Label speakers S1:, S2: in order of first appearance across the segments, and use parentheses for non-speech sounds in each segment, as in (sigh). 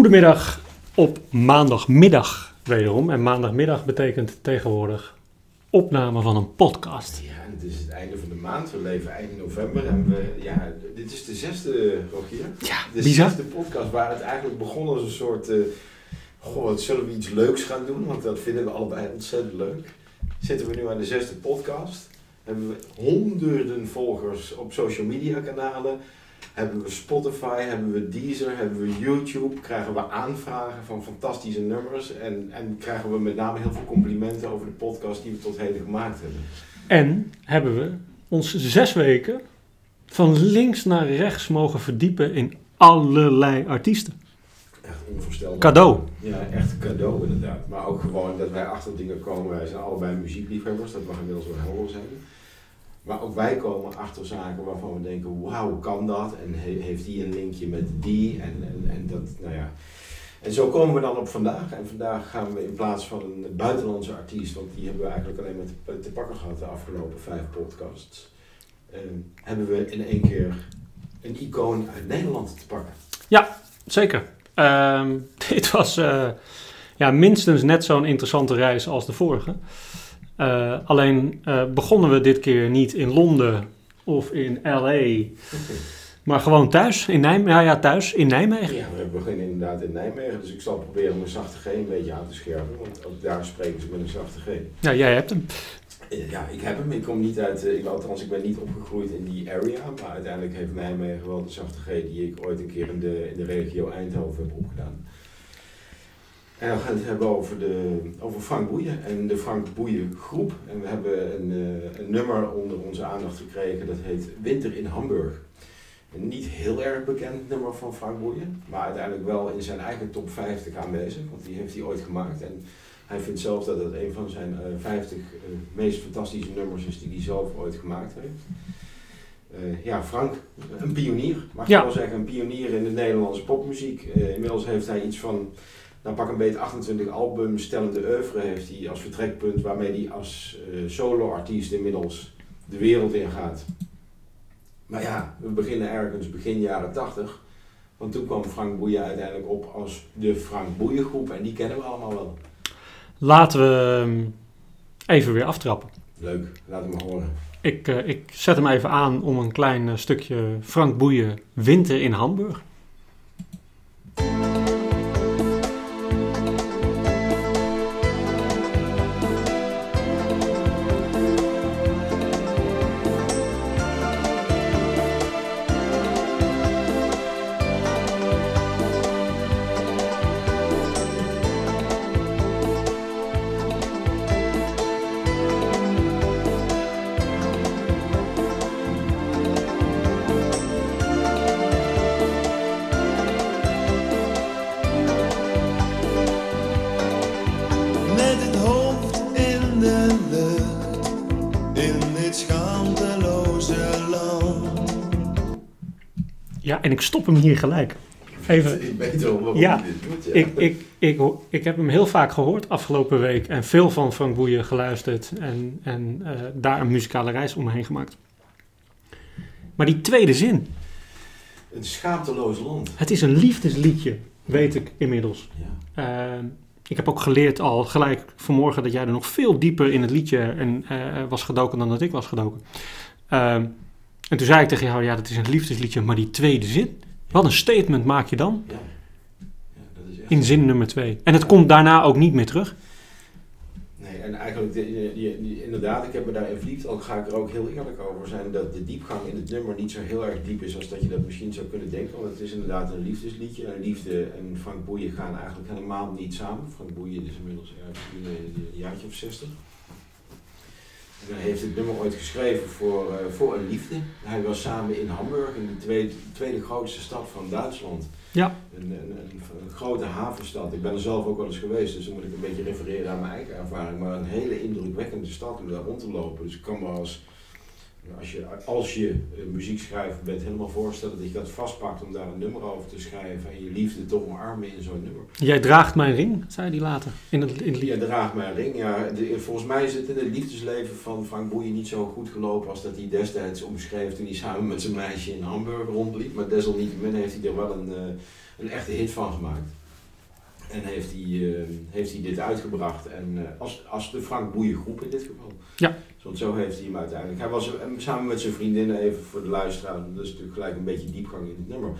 S1: Goedemiddag op maandagmiddag wederom. En maandagmiddag betekent tegenwoordig opname van een podcast.
S2: Ja, het is het einde van de maand. We leven eind november en we, ja, dit is de zesde, Rogier.
S1: Ja,
S2: De
S1: bizar.
S2: zesde podcast waar het eigenlijk begon als een soort, eh, goh, wat zullen we iets leuks gaan doen? Want dat vinden we allebei ontzettend leuk. Zitten we nu aan de zesde podcast. Hebben we honderden volgers op social media kanalen. Hebben we Spotify, hebben we Deezer, hebben we YouTube. Krijgen we aanvragen van fantastische nummers. En, en krijgen we met name heel veel complimenten over de podcast die we tot heden gemaakt hebben.
S1: En hebben we ons zes weken van links naar rechts mogen verdiepen in allerlei artiesten.
S2: Echt onvoorstelbaar.
S1: Cadeau.
S2: Ja, echt cadeau inderdaad. Maar ook gewoon dat wij achter dingen komen. Wij zijn allebei muziekliefhebbers, dat mag inmiddels wel helder zijn. Maar ook wij komen achter zaken waarvan we denken, wauw, kan dat? En he- heeft die een linkje met die? En, en, en dat, nou ja. En zo komen we dan op vandaag. En vandaag gaan we in plaats van een buitenlandse artiest, want die hebben we eigenlijk alleen maar te, pakken gehad de afgelopen vijf podcasts. ehm, hebben we in één keer een icoon uit Nederland te pakken.
S1: Zeker. Ehm, (laughs) dit was eh, ja, minstens net zo'n interessante reis als de vorige. Eh, alleen eh, begonnen we dit keer niet in Londen of in LA, maar gewoon thuis in Nijmegen. Ja, ja, thuis in Nijmegen.
S2: Ja, we beginnen inderdaad in Nijmegen, dus ik zal proberen mijn zachte G een beetje aan te scherpen, want ook daar spreken ze met een zachte G.
S1: Ja, jij hebt hem.
S2: Eh, Ja, ik heb hem. Ik kom niet uit, ik, althans ik ben niet opgegroeid in die area, maar uiteindelijk heeft Nijmegen wel de zachte G die ik ooit een keer in de, in de regio Eindhoven heb opgedaan. En we gaan het hebben over, de, over Frank Boeien en de Frank Boeien groep. En we hebben een, eh, een nummer onder onze aandacht gekregen, dat heet Winter in Hamburg. Een niet heel erg bekend nummer van Frank Boeien, maar uiteindelijk wel in zijn eigen top 50 aanwezig, want die heeft hij ooit gemaakt. En hij vindt zelf dat het een van zijn eh 50 eh, meest fantastische nummers is die hij zelf ooit gemaakt heeft. Eh, ja, Frank, een pionier, mag je
S1: Ja.
S2: wel zeggen, een pionier in de Nederlandse popmuziek. Eh, inmiddels heeft hij iets van, nou pak een beetje 28 albums, stellende oeuvre heeft hij als vertrekpunt waarmee hij als eh solo-artiest inmiddels de wereld ingaat. Maar ja, we beginnen ergens begin jaren 80. Want toen kwam Frank Boeien uiteindelijk op als de Frank Boeien groep en die kennen we allemaal wel.
S1: Laten we ehm, even weer aftrappen.
S2: Leuk, laat hem maar horen.
S1: Ik, eh, ik zet hem even aan om een klein eh, stukje Frank Boeien Winter in Hamburg. Ja, en ik stop hem hier gelijk. Even,
S2: Ik weet wel waarom
S1: Ja,
S2: je dit doet. Ja.
S1: ik, ik, ik, ik heb hem heel vaak gehoord afgelopen week en veel van Frank Boeien geluisterd en, en eh, daar een muzikale reis omheen gemaakt. Maar die tweede zin,
S2: Een schaamteloos land.
S1: het is een liefdesliedje, weet ik inmiddels.
S2: Ja.
S1: Eh, ik heb ook geleerd al gelijk vanmorgen dat jij er nog veel dieper in het liedje en, eh, was gedoken dan dat ik was gedoken. Eh, en toen zei ik tegen jou, ja dat is een liefdesliedje, maar die tweede zin, wat een statement maak je dan
S2: Ja. ja, dat is echt.
S1: in zin nummer twee. En het komt daarna ook niet meer terug.
S2: Nee, en eigenlijk, de- die- die- die- inderdaad, ik heb me daarin verdiept. Ook ga ik er ook heel eerlijk over zijn dat de diepgang in het nummer niet zo heel erg diep is als dat je dat misschien zou kunnen denken. Want het is inderdaad een liefdesliedje. En liefde en Frank Boeien gaan eigenlijk helemaal niet samen. Frank Boeien is inmiddels ergens in een een jaartje of 60. Hij heeft het nummer ooit geschreven voor, eh, voor een liefde. Hij was samen in Hamburg, in de tweede, tweede grootste stad van Duitsland.
S1: Ja.
S2: Een, een, een, een grote havenstad. Ik ben er zelf ook wel eens geweest, dus dan moet ik een beetje refereren aan mijn eigen ervaring. Maar een hele indrukwekkende stad om daar rond te lopen. Dus ik kan me als, als je, als je een muziekschrijver bent, helemaal voorstellen dat je dat vastpakt om daar een nummer over te schrijven en je liefde toch omarmen in zo'n nummer.
S1: Jij draagt mijn ring, zei hij later in het, in het lied.
S2: Ja, draag mijn ring. Ja, de- volgens mij is het in het liefdesleven van Frank Boeien niet zo goed gelopen als dat hij destijds omschreef toen hij samen met zijn meisje in Hamburg rondliep. Maar desalniettemin heeft hij er wel een, eh, een echte hit van gemaakt. En heeft hij, eh, heeft hij dit uitgebracht. En eh, als, als de Frank Boeien groep in dit geval.
S1: Ja.
S2: Want zo heeft hij hem uiteindelijk. Hij was eh, samen met zijn vriendinnen, even voor de luisteraar, dat is natuurlijk gelijk een beetje diepgang in het nummer.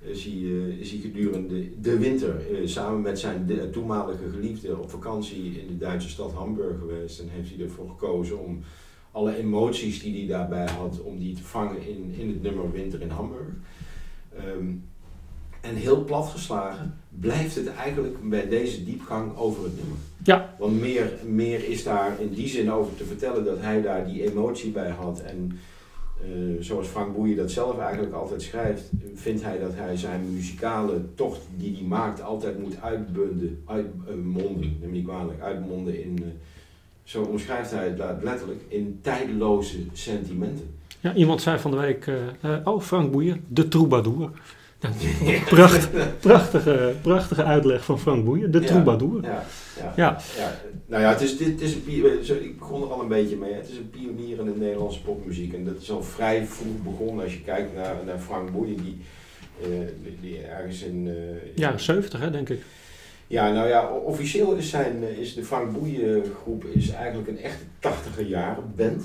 S2: Is hij, eh, gedurende de winter eh, samen met zijn toenmalige geliefde op vakantie in de Duitse stad Hamburg geweest. En heeft hij ervoor gekozen om alle emoties die hij daarbij had, om die te vangen in, in het nummer Winter in Hamburg. Ehm, en heel platgeslagen blijft het eigenlijk bij deze diepgang over het nummer.
S1: Ja.
S2: Want meer, meer is daar in die zin over te vertellen dat hij daar die emotie bij had. En eh, zoals Frank Boeien dat zelf eigenlijk altijd schrijft, vindt hij dat hij zijn muzikale tocht die hij maakt altijd moet uitbunden, uitmonden, neem niet kwalijk, uitmonden in, eh, zo omschrijft hij het letterlijk, in tijdloze sentimenten.
S1: Ja, iemand zei van de week, eh, oh Frank Boeien, de troubadour. Ja, (laughs) pracht, prachtige, prachtige uitleg van Frank Boeien, de
S2: Ja.
S1: troubadour.
S2: Ja, ja.
S1: Ja.
S2: Ja, nou ja, het is, dit, het is een zo, ik begon er al een beetje mee. Het is een pionier in de Nederlandse popmuziek. En dat is al vrij vroeg begonnen als je kijkt naar, naar Frank Boeien, die, eh, die, die ergens in... eh,
S1: Jaren 70 hè, denk ik.
S2: Ja, nou ja, officieel is, zijn, eh, is de Frank Boeien groep is eigenlijk een echte 80er jaren band.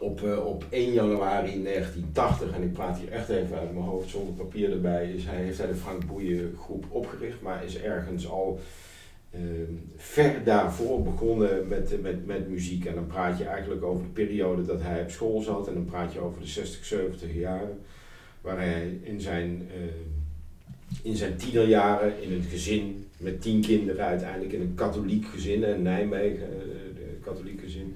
S2: Op, eh, op 1 januari 1980, en ik praat hier echt even uit mijn hoofd zonder papier erbij, is hij, heeft hij de Frank Boeien groep opgericht, maar is ergens al eh, ver daarvoor begonnen met, met, met muziek. En dan praat je eigenlijk over de periode dat hij op school zat en dan praat je over de 60, 70 jaren, waar hij in zijn... eh, in zijn tienerjaren in het gezin met tien kinderen, uiteindelijk in een katholiek gezin in Nijmegen, eh, de katholiek gezin,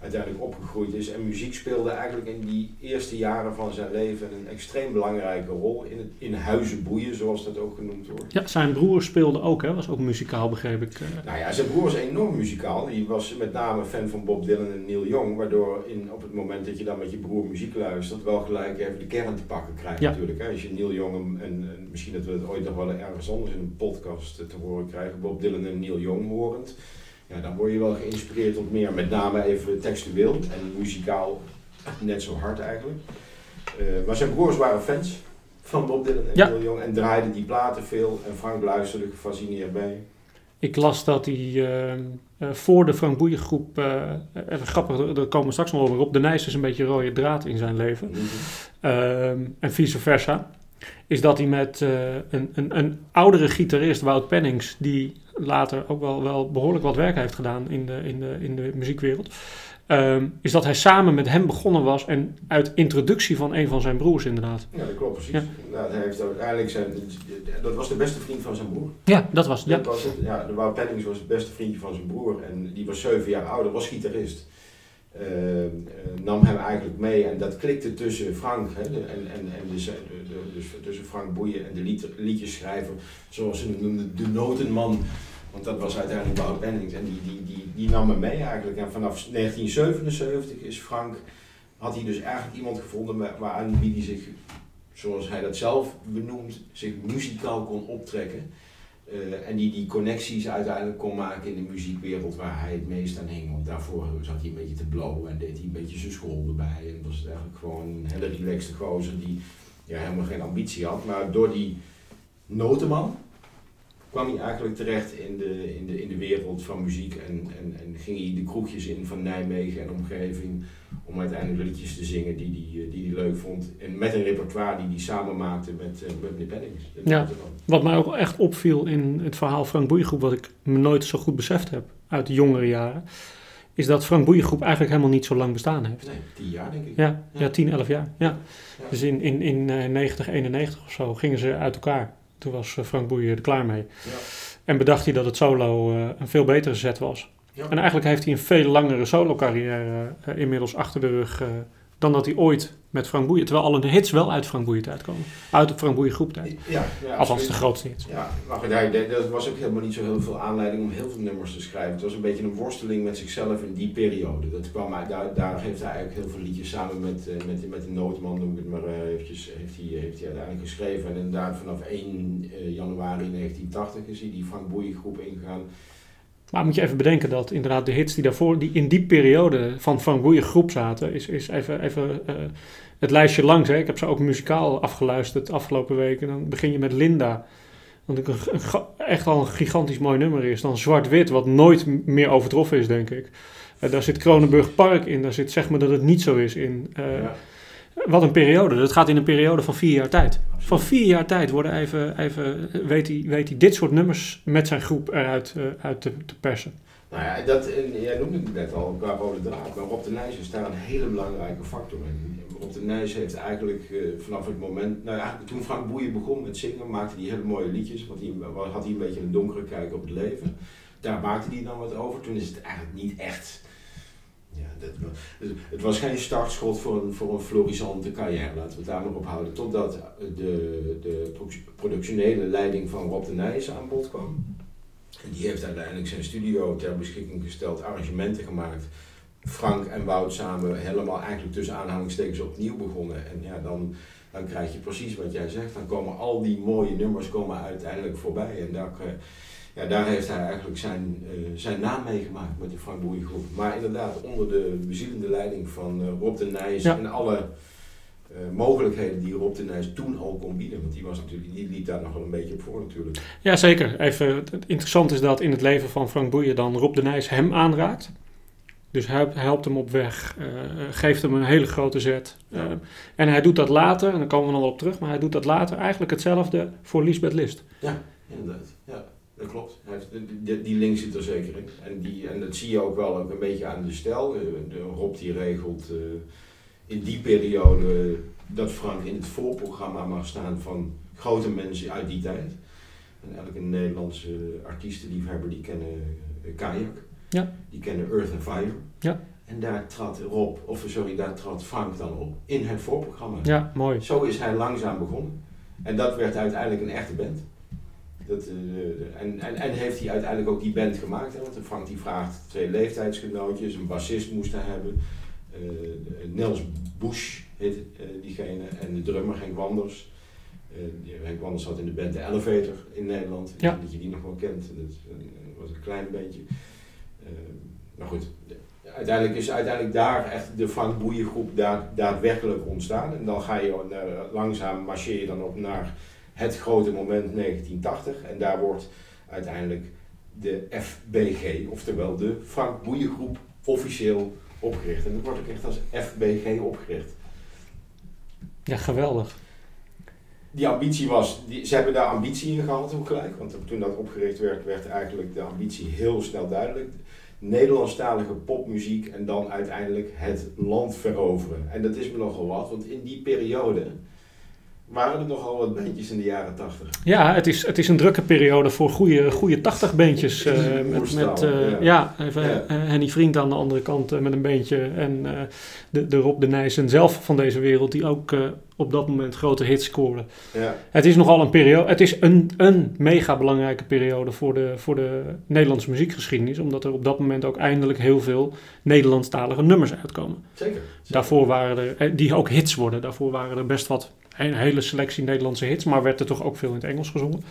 S2: uiteindelijk opgegroeid is. En muziek speelde eigenlijk in die eerste jaren van zijn leven een extreem belangrijke rol in, het, in huizen boeien, zoals dat ook genoemd wordt.
S1: Ja, zijn broer speelde ook, hè, was ook muzikaal begreep ik. eh.
S2: Nou ja, zijn broer was enorm muzikaal. Die was met name fan van Bob Dylan en Neil Young. Waardoor in, op het moment dat je dan met je broer muziek luistert, wel gelijk even de kern te pakken krijgt
S1: Ja.
S2: natuurlijk. Hè. Als je Neil Young en, en, en misschien dat we het ooit nog wel ergens anders in een podcast te horen krijgen. Bob Dylan en Neil Young horend. Ja, dan word je wel geïnspireerd tot meer. Met name even textueel en muzikaal net zo hard eigenlijk. Eh, maar zijn broers waren fans van Bob Dylan en
S1: Ja.
S2: Neil Young. En draaiden die platen veel. En Frank luisterde gefascineerd bij.
S1: Ik las dat hij eh, eh, voor de Frank Boeien groep, even grappig, daar- komen we straks nog over op, de Nijs is een beetje rode draad in zijn leven. Ehm, en vice versa. Is dat hij met een, een, een oudere gitarist, Wout Pennings, die later ook wel, wel behoorlijk wat werk heeft gedaan in de, in de, in de muziekwereld. ehm, is dat hij samen met hem begonnen was en uit introductie van een van zijn broers inderdaad.
S2: Ja, dat klopt precies.
S1: Ja.
S2: Nou, hij heeft uiteindelijk zijn, dat was de beste vriend van zijn broer.
S1: Ja, dat was ja.
S2: Was het. Ja, de Wout Pennings was het beste vriendje van zijn broer en die was zeven jaar ouder, was gitarist. Eh, eh, nam hem eigenlijk mee en dat klikte tussen Frank hè, de- en, en, en de, de, de- dus tussen Frank Boeien en de lied, liedjesschrijver, zoals ze hem noemden, de notenman. Want dat was uiteindelijk Wout Pennings en die, die, die, die nam hem mee eigenlijk. En vanaf 1977 is Frank, had hij dus eigenlijk iemand gevonden waar- waaraan wie hij zich, zoals hij dat zelf benoemt, zich muzikaal kon optrekken. Eh, en die die connecties uiteindelijk kon maken in de muziekwereld waar hij het meest aan hing. Want daarvoor zat hij een beetje te blowen en deed hij een beetje zijn school erbij. En was het eigenlijk gewoon een hele relaxte gozer die ja, helemaal geen ambitie had. Maar door die notenman kwam hij eigenlijk terecht in de, in de, in de wereld van muziek. En, en, en ging hij de kroegjes in van Nijmegen en omgeving om uiteindelijk liedjes te zingen die hij die, die hij leuk vond. En met een repertoire die hij samen maakte met, eh, met meneer Pennings.
S1: Ja. Wat mij ook echt opviel in het verhaal Frank Boeiengroep, wat ik me nooit zo goed beseft heb uit de jongere jaren, is dat Frank Boeiengroep eigenlijk helemaal niet zo lang bestaan heeft.
S2: Nee, tien jaar denk ik.
S1: Ja, ja 10, 11 jaar. Ja.
S2: Ja.
S1: Dus in, in, in eh, 90, 91 of zo gingen ze uit elkaar. Toen was eh, Frank Boeien er klaar mee.
S2: Ja.
S1: En bedacht hij dat het solo eh, een veel betere zet was.
S2: Ja.
S1: En eigenlijk heeft hij een veel langere solo-carrière eh, inmiddels achter de rug dan dat hij ooit met Frank Boeien. Terwijl alle hits wel uit Frank Boeien tijd komen. Uit de Frank Boeien groep tijd.
S2: Ja, ja,
S1: Althans de grootste hits.
S2: Ja, maar goed, hij, er was ook helemaal niet zo heel veel aanleiding om heel veel nummers te schrijven. Het was een beetje een worsteling met zichzelf in die periode. Dat kwam uit, daar, daar heeft hij eigenlijk heel veel liedjes samen met, eh, met, met de noodman, noem ik het maar eh, eventjes, heeft hij, heeft hij uiteindelijk geschreven. En inderdaad vanaf 1 eh, januari 1980 is hij die Frank Boeien groep ingegaan.
S1: Maar moet je even bedenken dat inderdaad de hits die daarvoor, die in die periode van Frank Boeien groep zaten, is, is even, even eh, het lijstje langs. Hè. Ik heb ze ook muzikaal afgeluisterd afgelopen weken. Dan begin je met Linda. Want ik een, echt al een gigantisch mooi nummer is. Dan Zwart-Wit, wat nooit meer overtroffen is, denk ik. Eh, daar zit Kronenburg Park in. Daar zit zeg maar dat het niet zo is in. Eh,
S2: ja.
S1: Wat een periode. Dat gaat in een periode van vier jaar tijd. Van vier jaar tijd worden even, even weet, hij, weet hij dit soort nummers met zijn groep eruit eh, uit te, te persen.
S2: Nou ja, dat, en jij noemde het net al qua rode draad, maar Rob de Nijs is daar een hele belangrijke factor in. Rob de Nijs heeft eigenlijk eh, vanaf het moment, nou ja, toen Frank Boeien begon met zingen, maakte hij hele mooie liedjes, want hij had hij een beetje een donkere kijk op het leven. Daar maakte hij dan wat over. Toen is het eigenlijk niet echt. Ja, het was geen startschot voor een, voor een florissante carrière, laten we het daar maar op houden. Totdat de, de pro- productionele leiding van Rob de Nijs aan bod kwam. En die heeft uiteindelijk zijn studio ter beschikking gesteld, arrangementen gemaakt. Frank en Wout samen helemaal eigenlijk tussen aanhalingstekens opnieuw begonnen. En ja, dan, dan krijg je precies wat jij zegt. Dan komen al die mooie nummers komen uiteindelijk voorbij. En daar, eh, ja, daar heeft hij eigenlijk zijn, eh, zijn naam meegemaakt met de Frank Boeien groep. Maar inderdaad, onder de bezielende leiding van eh, Rob de Nijs
S1: Ja.
S2: en alle eh, mogelijkheden die Rob de Nijs toen al kon bieden. Want die, was natuurlijk, die liep daar nog wel een beetje op voor natuurlijk.
S1: Ja, zeker. Even, het interessante is dat in het leven van Frank Boeien dan Rob de Nijs hem aanraakt. Dus hij helpt hem op weg, geeft hem een hele grote zet.
S2: Ja.
S1: En hij doet dat later, en daar komen we nog wel op terug, maar hij doet dat later eigenlijk hetzelfde voor Lisbeth List.
S2: Inderdaad, ja, dat klopt. Die, die link zit er zeker in. En, die, en dat zie je ook wel ook een beetje aan de stijl. Eh, Rob die regelt eh, in die periode dat Frank in het voorprogramma mag staan van grote mensen uit die tijd. En elke Nederlandse artiestenliefhebber die kennen eh, Kajak.
S1: Ja.
S2: Die kennen Earth and Fire.
S1: Ja.
S2: En daar trad Rob, of sorry, daar trad Frank dan op in het voorprogramma.
S1: Ja, mooi.
S2: Zo is hij langzaam begonnen. En dat werd uiteindelijk een echte band. Dat, eh, en, en, en heeft hij uiteindelijk ook die band gemaakt. Hè? Want Frank die vraagt twee leeftijdsgenootjes, een bassist moest hij hebben. Eh, Nels Bush heet eh, diegene. En de drummer Henk Wanders. Eh, Henk Wanders zat in de band The Elevator in Nederland.
S1: Ja.
S2: Dat je die nog wel kent. Dat eh, was een klein beetje. Eh, maar goed, uiteindelijk is uiteindelijk daar echt de Frank Boeien groep daar, daadwerkelijk ontstaan. En dan ga je eh, langzaam marcheer je dan op naar het grote moment 1980. En daar wordt uiteindelijk de FBG, oftewel de Frank Boeien groep, officieel opgericht. En dat wordt ook echt als FBG opgericht.
S1: Ja, geweldig.
S2: Die ambitie was, die, ze hebben daar ambitie in gehad ook gelijk. Want toen dat opgericht werd, werd eigenlijk de ambitie heel snel duidelijk. Nederlandstalige popmuziek en dan uiteindelijk het land veroveren. En dat is me nogal wat, want in die periode waren er nogal wat bandjes in de jaren tachtig.
S1: Ja, het is, het is een drukke periode voor goede, goede 80 beentjes. eh, met met eh,
S2: ja.
S1: ja. even
S2: Ja.
S1: eh, Henny Vriend aan de andere kant met een beentje. En de, de Rob de Nijssen zelf van deze wereld, die ook op dat moment grote hits scoren.
S2: Ja,
S1: Het is nogal een periode, het is een, een mega belangrijke periode voor de, voor de Nederlandse muziekgeschiedenis. Omdat er op dat moment ook eindelijk heel veel Nederlandstalige nummers uitkomen.
S2: zeker. zeker.
S1: Daarvoor waren er, die ook hits worden. Daarvoor waren er best wat, een hele selectie Nederlandse hits, maar werd er toch ook veel in het Engels gezongen.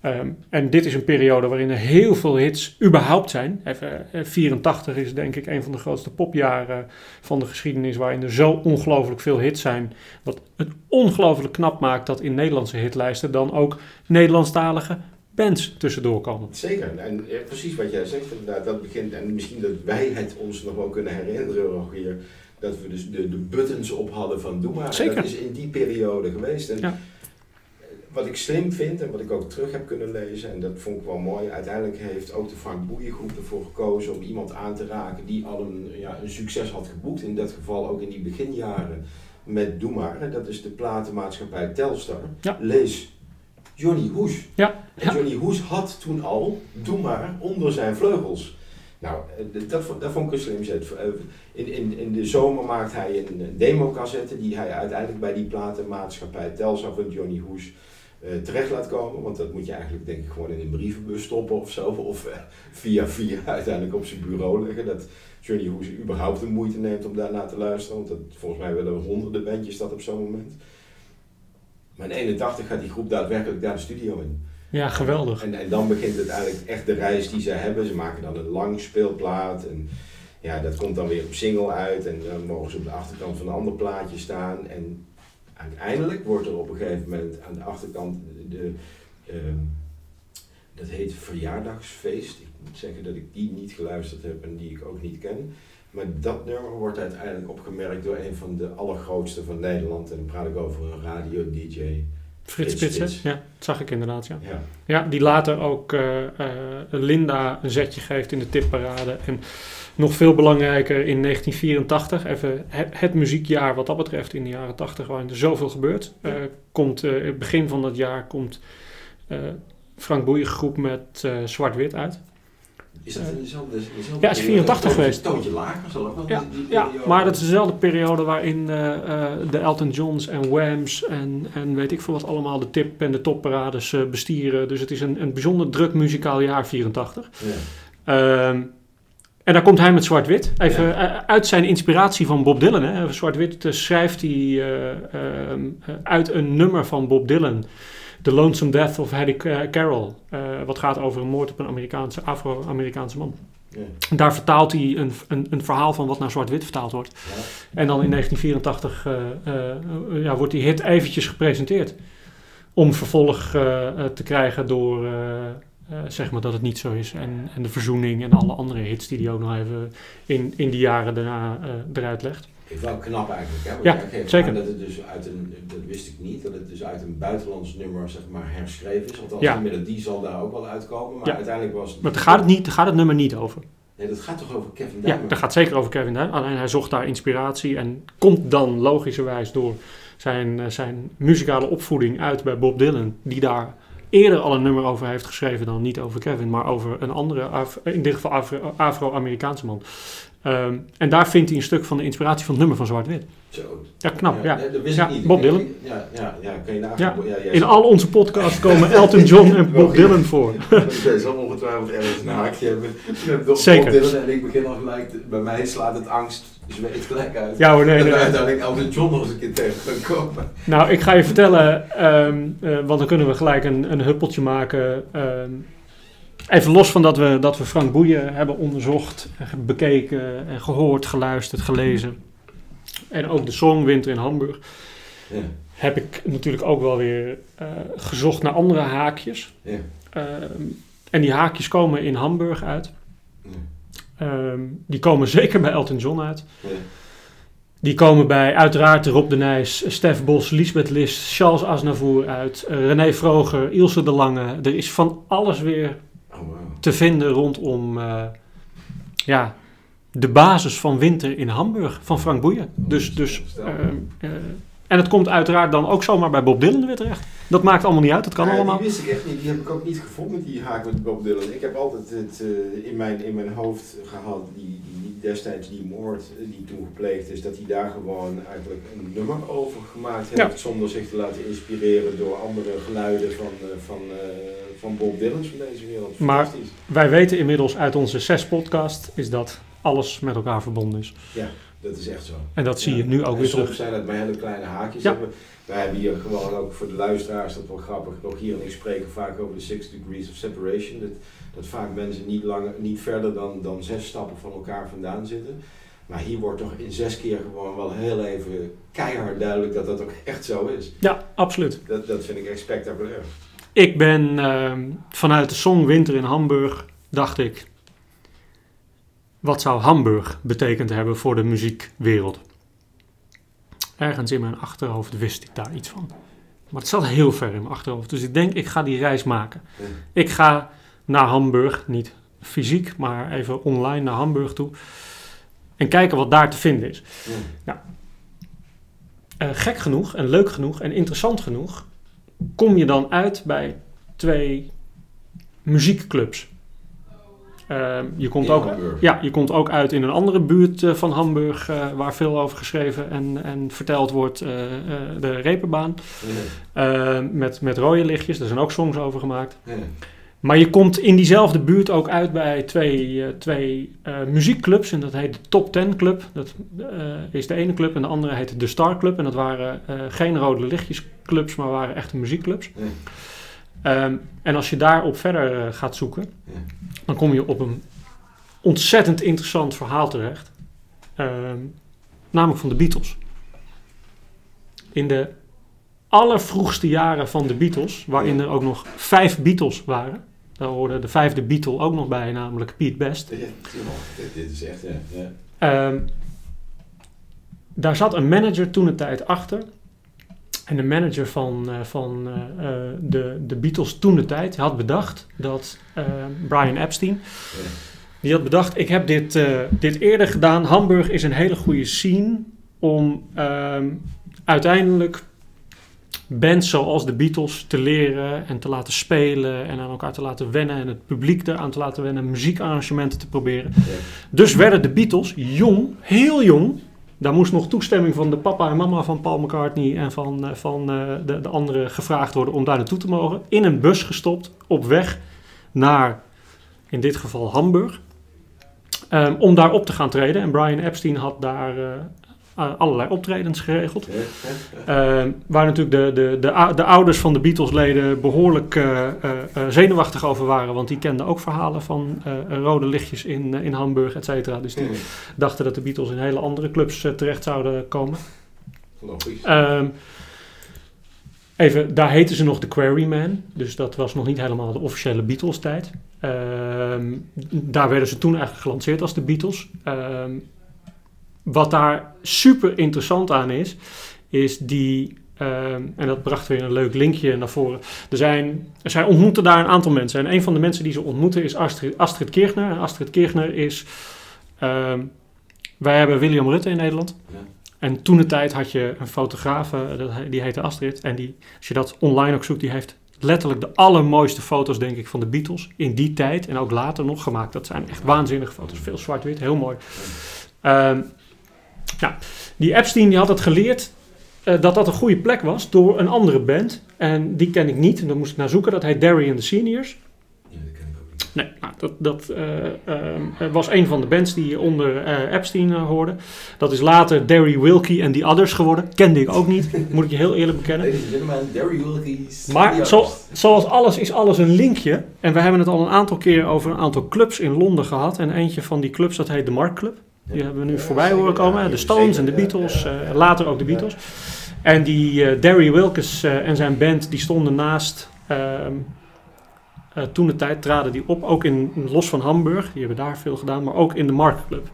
S1: Ehm, en dit is een periode waarin er heel veel hits überhaupt zijn. Even, eh, 84 is denk ik een van de grootste popjaren van de geschiedenis, waarin er zo ongelooflijk veel hits zijn. Wat het ongelooflijk knap maakt dat in Nederlandse hitlijsten dan ook Nederlandstalige bands tussendoor komen.
S2: Zeker, en eh, precies wat jij zegt, dat begint, en misschien dat wij het ons nog wel kunnen herinneren, Rogier, dat we dus de, de buttons op hadden van Doe maar.
S1: Zeker.
S2: Dat is in die periode geweest. En
S1: Ja.
S2: wat ik slim vind en wat ik ook terug heb kunnen lezen, en dat vond ik wel mooi, uiteindelijk heeft ook de Frank Boeien groep ervoor gekozen om iemand aan te raken die al een, ja, een succes had geboekt, in dat geval ook in die beginjaren met Doe maar. Dat is de platenmaatschappij Telstar.
S1: Ja.
S2: Lees Johnny Hoes.
S1: Ja,
S2: En Johnny Hoes had toen al Doe maar onder zijn vleugels. Nou, eh, dat, dat vond ik een slim zet. Eh, In, in, in de zomer maakt hij een democassette die hij uiteindelijk bij die platenmaatschappij Telstar van Johnny Hoes eh, terecht laat komen. Want dat moet je eigenlijk denk ik gewoon in een brievenbus stoppen of zo. (laughs) Of via via uiteindelijk op zijn bureau leggen. Dat Johnny Hoes überhaupt de moeite neemt om daarna te luisteren. Want dat, volgens mij willen honderden bandjes dat op zo'n moment. Maar in 81 gaat die groep daadwerkelijk daar de studio in.
S1: Ja, geweldig.
S2: En, dan begint het eigenlijk echt de reis die ze hebben. Ze maken dan een lang speelplaat. En ja, dat komt dan weer op single uit. En dan mogen ze op de achterkant van een ander plaatje staan. En uiteindelijk wordt er op een gegeven moment aan de achterkant de, ehm, Dat heet Verjaardagsfeest. Ik moet zeggen dat ik die niet geluisterd heb en die ik ook niet ken. Maar dat nummer wordt uiteindelijk opgemerkt door een van de allergrootste van Nederland. En dan praat ik over een radio-dj.
S1: Frits Spitsen,
S2: Spits.
S1: ja, dat zag ik inderdaad, ja.
S2: Ja.
S1: Ja, die later ook eh, eh, Linda een zetje geeft in de tipparade. En nog veel belangrijker in 1984, even het, muziekjaar wat dat betreft in de jaren 80, waarin er zoveel gebeurt.
S2: Ja.
S1: eh, komt, begin van dat jaar komt Frank Boeien groep met Zwart-Wit uit.
S2: Is dat dezelfde, dezelfde
S1: Ja, is 84
S2: periode?
S1: geweest.
S2: Een toontje lager zal ook wel.
S1: Ja,
S2: die- die
S1: Ja, maar dat is dezelfde periode waarin eh, eh, de Elton Johns en Whams en, en weet ik veel wat allemaal de tip en de topparades eh, bestieren. Dus het is een, een bijzonder druk muzikaal jaar 84.
S2: Ja.
S1: Ehm, en daar komt hij met Zwart-Wit. Even
S2: Ja.
S1: uit zijn inspiratie van Bob Dylan. Hè. Zwart-Wit schrijft hij eh, ehm, eh, uit een nummer van Bob Dylan. The Lonesome Death of Hattie Ca- Carroll. eh, wat gaat over een moord op een Amerikaanse, Afro-Amerikaanse man. En daar vertaalt hij een, een, een verhaal van wat naar zwart-wit vertaald wordt.
S2: Ja.
S1: En dan in 1984 eh, eh, ja, wordt die hit eventjes gepresenteerd. Om vervolg te krijgen door zeg maar dat het niet zo is. En, en de verzoening en alle andere hits die hij ook nog even in, in die jaren daarna eruit legt.
S2: Ik wel knap eigenlijk, hè? Want
S1: Ja,
S2: jij geeft
S1: zeker.
S2: dat het dus uit een, dat wist ik niet, dat het dus uit een buitenlands nummer zeg maar herschreven is. Althans,
S1: Ja.
S2: de melodie zal daar ook wel uitkomen, maar
S1: Ja.
S2: uiteindelijk was het...
S1: Maar daar gaat het, niet, daar gaat het nummer niet over.
S2: Nee, dat gaat toch over Kevin
S1: Ja,
S2: Diamond?
S1: dat gaat zeker over Kevin Duin. Alleen hij zocht daar inspiratie en komt dan logischerwijs door zijn, eh, zijn muzikale opvoeding uit bij Bob Dylan, die daar eerder al een nummer over heeft geschreven dan niet over Kevin, maar over een andere, in dit geval Afro- Afro-Amerikaanse man. Ehm, en daar vindt hij een stuk van de inspiratie van het nummer van Zwart-Wit.
S2: Zo.
S1: Ja, knap. Ja.
S2: nee, dat wist
S1: Ja,
S2: ik niet.
S1: Bob Dylan.
S2: Ja, ja, ja, kan je nagaan.
S1: Ja,
S2: Ja,
S1: In al onze podcasts komen (laughs) Elton John en Bob Dylan voor. (laughs)
S2: Jij zal ongetwijfeld ergens een haakje hebben. met Bob
S1: Zeker.
S2: Dylan en ik begin al gelijk, bij mij slaat het angst zweet gelijk uit.
S1: Ja hoor, nee, nee.
S2: uiteindelijk Elton John nog eens een keer tegen gaan komen.
S1: Nou, ik ga je vertellen, ehm, eh, want dan kunnen we gelijk een, een huppeltje maken. ehm, even los van dat we, dat we Frank Boeien hebben onderzocht, bekeken en gehoord, geluisterd, gelezen. En ook de song Winter in Hamburg.
S2: Ja,
S1: Heb ik natuurlijk ook wel weer eh, gezocht naar andere haakjes.
S2: ja,
S1: Ehm, en die haakjes komen in Hamburg uit.
S2: ja.
S1: Ehm, die komen (laughs) zeker bij Elton John uit.
S2: ja.
S1: Die komen bij uiteraard Rob de Nijs, Stef Bos, Lisbeth List, Charles Aznavour uit, eh, René Vroger, Ilse de Lange. Er is van alles weer
S2: Oh, wow.
S1: te vinden rondom eh, ja, de basis van Winter in Hamburg van Frank Boeien. Dus, dus, ehm, eh, en het komt uiteraard dan ook zomaar bij Bob Dylan weer terecht. Dat maakt allemaal niet uit, dat kan
S2: Ja,
S1: allemaal.
S2: Die wist ik echt niet. Die heb ik ook niet gevonden, die haak met Bob Dylan. Ik heb altijd het eh, in, mijn, in mijn hoofd gehad, die, die destijds die moord eh, die toen gepleegd is, dat hij daar gewoon eigenlijk een nummer over gemaakt heeft.
S1: Ja.
S2: Zonder zich te laten inspireren door andere geluiden van, eh, van, van Bob Dylan's van deze wereld.
S1: Maar-. Wij weten inmiddels uit onze zes podcast is dat alles met elkaar verbonden is.
S2: Dat is echt zo.
S1: En dat zie je nu ook
S2: En
S1: weer
S2: soms
S1: terug.
S2: zijn het maar hele kleine haakjes.
S1: Ja.
S2: Hebben. Wij hebben hier gewoon ook voor de luisteraars, dat is wel grappig, Rogier en ik spreken vaak over de six degrees of separation. Dat, dat vaak mensen niet, langer, niet verder dan, dan zes stappen van elkaar vandaan zitten. Maar hier wordt toch in zes keer gewoon wel heel even keihard duidelijk dat dat ook echt zo is.
S1: Ja, absoluut.
S2: Dat, dat vind ik echt spectaculair.
S1: Ik ben ehm, vanuit de song Winter in Hamburg, dacht ik, wat zou Hamburg betekend hebben voor de muziekwereld? Ergens in mijn achterhoofd wist ik daar iets van. Maar het zat heel ver in mijn achterhoofd. Dus ik denk, ik ga die reis maken. Ik ga naar Hamburg, niet fysiek, maar even online naar Hamburg toe. En kijken wat daar te vinden is.
S2: Ja.
S1: Eh, gek genoeg en leuk genoeg en interessant genoeg kom je dan uit bij twee muziekclubs. Ehm, je, komt
S2: In
S1: ook,
S2: Hamburg.
S1: ja, je komt ook uit in een andere buurt eh, van Hamburg eh, waar veel over geschreven en, en verteld wordt, eh, de Repenbaan.
S2: Ja.
S1: Eh, met, met rode lichtjes, daar zijn ook songs over gemaakt. Maar je komt in diezelfde buurt ook uit bij twee, twee muziekclubs. En dat heet de Top Ten Club. Dat is de ene club. En de andere heet de Star Club. En dat waren geen rode lichtjesclubs, maar waren echte muziekclubs. Ehm, en als je daarop verder gaat zoeken,
S2: Ja.
S1: Dan kom je op een ontzettend interessant verhaal terecht. Ehm, namelijk van de Beatles. In de allervroegste jaren van de Beatles, waarin er ook nog vijf Beatles waren, Daar hoorde de vijfde Beatle ook nog bij, namelijk Pete Best.
S2: Ja, dit, is echt, ja. ja.
S1: Ehm, daar zat een manager toen een tijd achter. En de manager van, eh, van eh, eh, de, de Beatles toen de tijd had bedacht dat Brian Epstein, die had bedacht, ik heb dit, dit eerder gedaan. Hamburg is een hele goede scene om ehm, uiteindelijk bands zoals de Beatles te leren en te laten spelen en aan elkaar te laten wennen en het publiek eraan te laten wennen, muziekarrangementen te proberen. Dus werden de Beatles jong, heel jong. Daar moest nog toestemming van de papa en mama van Paul McCartney en van, eh, van eh, de, de anderen gevraagd worden om daar naartoe te mogen. In een bus gestopt, op weg naar, in dit geval Hamburg, ehm, om daar op te gaan treden. En Brian Epstein had daar eh, allerlei optredens geregeld.
S2: Ja, ja,
S1: Eh, waar natuurlijk de, de, de, de ouders van de Beatles-leden behoorlijk eh, eh, eh, zenuwachtig over waren. Want die kenden ook verhalen van eh, rode lichtjes in, eh, in Hamburg, et cetera. Dus die dachten dat de Beatles in hele andere clubs eh, terecht zouden komen.
S2: Logisch.
S1: Ehm, even, daar heten ze nog de Quarrymen. Dus dat was nog niet helemaal de officiële Beatles-tijd. Ehm, daar werden ze toen eigenlijk gelanceerd als de Beatles. Ehm, wat daar super interessant aan is, is die... ehm, en dat bracht weer een leuk linkje naar voren. Er zijn, zij ontmoeten daar een aantal mensen. En een van de mensen die ze ontmoeten is Astrid, Astrid Kirchner. En Astrid Kirchner is... ehm, wij hebben William Rutte in Nederland.
S2: Ja.
S1: En toen de tijd had je een fotograaf, eh, die heette Astrid. En die, als je dat online ook zoekt, die heeft letterlijk de allermooiste foto's, denk ik, van de Beatles. In die tijd en ook later nog gemaakt. Dat zijn echt waanzinnige foto's. Veel zwart-wit, heel mooi. Ehm, ja, die Epstein die had het geleerd eh, dat dat een goede plek was door een andere band. En die ken ik niet, en daar moest ik naar zoeken. Dat heet Derry and the Seniors.
S2: Ja, dat ken ik ook niet.
S1: Nee, nou, dat, dat eh, eh, was een van de bands die onder Epstein hoorde. Dat is later Derry Wilkie en The Others geworden. Kende ik ook niet, moet ik je heel eerlijk bekennen.
S2: Derry.
S1: Maar zo, zoals alles is alles een linkje. En we hebben het al een aantal keer over een aantal clubs in Londen gehad. En eentje van die clubs, dat heet de Mark Club. Die hebben we nu voorbij horen komen. de Stones en de Beatles. eh, later ook de Beatles. En die eh Derry Wilkes eh, en zijn band, die stonden naast... eh, toen de tijd traden die op, ook in los van Hamburg. Die hebben daar veel gedaan, maar ook in de Mark Club.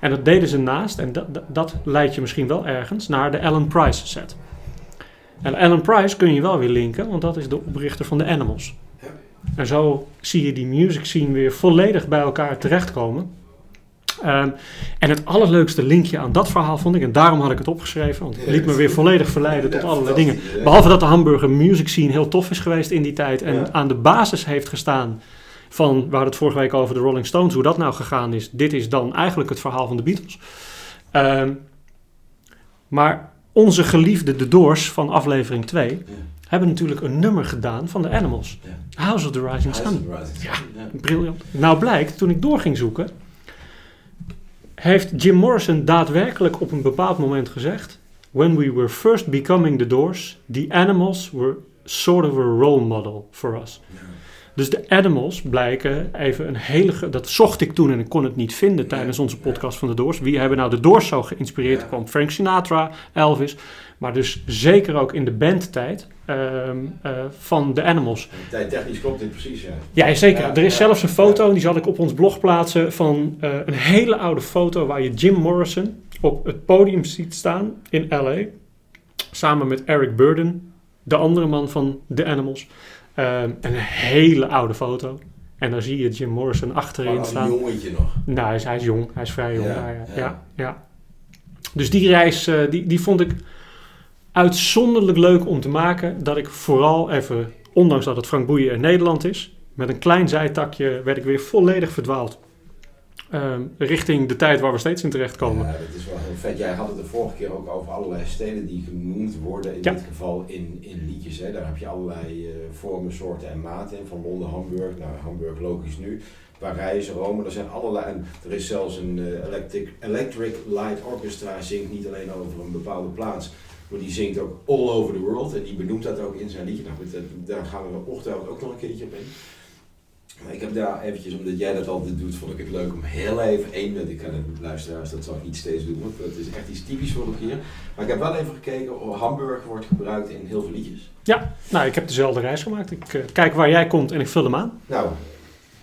S1: En dat deden ze naast, en dat, dat, dat leidt je misschien wel ergens, naar de Alan Price set. En Alan Price kun je wel weer linken, want dat is de oprichter van de Animals. En zo zie je die music scene weer volledig bij elkaar terechtkomen. Ehm, en het allerleukste linkje aan dat verhaal vond ik, en daarom had ik het opgeschreven, want het liet me weer volledig verleiden tot allerlei dingen. Behalve dat de Hamburger music scene heel tof is geweest in die tijd en aan de basis heeft gestaan van, we hadden het vorige week over de Rolling Stones, hoe dat nou gegaan is. Dit is dan eigenlijk het verhaal van de Beatles. Ehm, maar onze geliefde The Doors van aflevering 2
S2: Ja.
S1: hebben natuurlijk een nummer gedaan van de Animals.
S2: Ja.
S1: House of the Rising
S2: House
S1: Sun.
S2: of the Rising
S1: Ja.
S2: Sun, ja.
S1: Briljant. Nou blijkt, toen ik door ging zoeken, heeft Jim Morrison daadwerkelijk op een bepaald moment gezegd: When we were first becoming the Doors, the Animals were sort of a role model for us. Dus de Animals blijken even een hele. Dat zocht ik toen en ik kon het niet vinden tijdens onze podcast van de Doors. Wie hebben nou de Doors zo geïnspireerd? Er kwam Frank Sinatra, Elvis, maar dus zeker ook in de bandtijd ehm, eh, van de Animals.
S2: Tijd technisch klopt dit precies, ja.
S1: Ja, zeker.
S2: Ja,
S1: er is
S2: ja,
S1: zelfs een foto, die zal ik op ons blog plaatsen, van eh, een hele oude foto waar je Jim Morrison op het podium ziet staan in LA. Samen met Eric Burden, de andere man van The Animals. Ehm, een hele oude foto. En daar zie je Jim Morrison achterin
S2: als een
S1: staan.
S2: jongetje nog.
S1: Nou, hij is, hij is jong. Hij is vrij jong.
S2: Ja,
S1: Ja, ja,
S2: ja.
S1: ja, ja. Dus die reis, eh, die, die vond ik uitzonderlijk leuk om te maken. Dat ik vooral even, ondanks dat het Frank Boeien in Nederland is, met een klein zijtakje werd ik weer volledig verdwaald. Ehm, richting de tijd waar we steeds in terechtkomen.
S2: Ja, dat is wel heel vet. Jij had het de vorige keer ook over allerlei steden die genoemd worden, in
S1: Ja.
S2: dit geval in, in liedjes. Hè. Daar heb je allerlei eh, vormen, soorten en maten in. Van Londen, Hamburg, nou Hamburg logisch nu. Parijs, Rome, er zijn allerlei. En er is zelfs een eh, electric, electric Light Orchestra, zingt niet alleen over een bepaalde plaats. Maar die zingt ook all over the world. En die benoemt dat ook in zijn liedje. Nou goed, daar gaan we ongetwijfeld ook nog een keertje op in. Maar ik heb daar eventjes, omdat jij dat altijd doet, vond ik het leuk om heel even één, want ik ga het luisteraars, dat zal ik niet steeds doen, want dat is echt iets typisch voor een keer. Maar ik heb wel even gekeken, Hamburg wordt gebruikt in heel veel liedjes.
S1: Nou, ik heb dezelfde reis gemaakt. Ik eh, kijk waar jij komt en ik vul hem aan.
S2: Nou,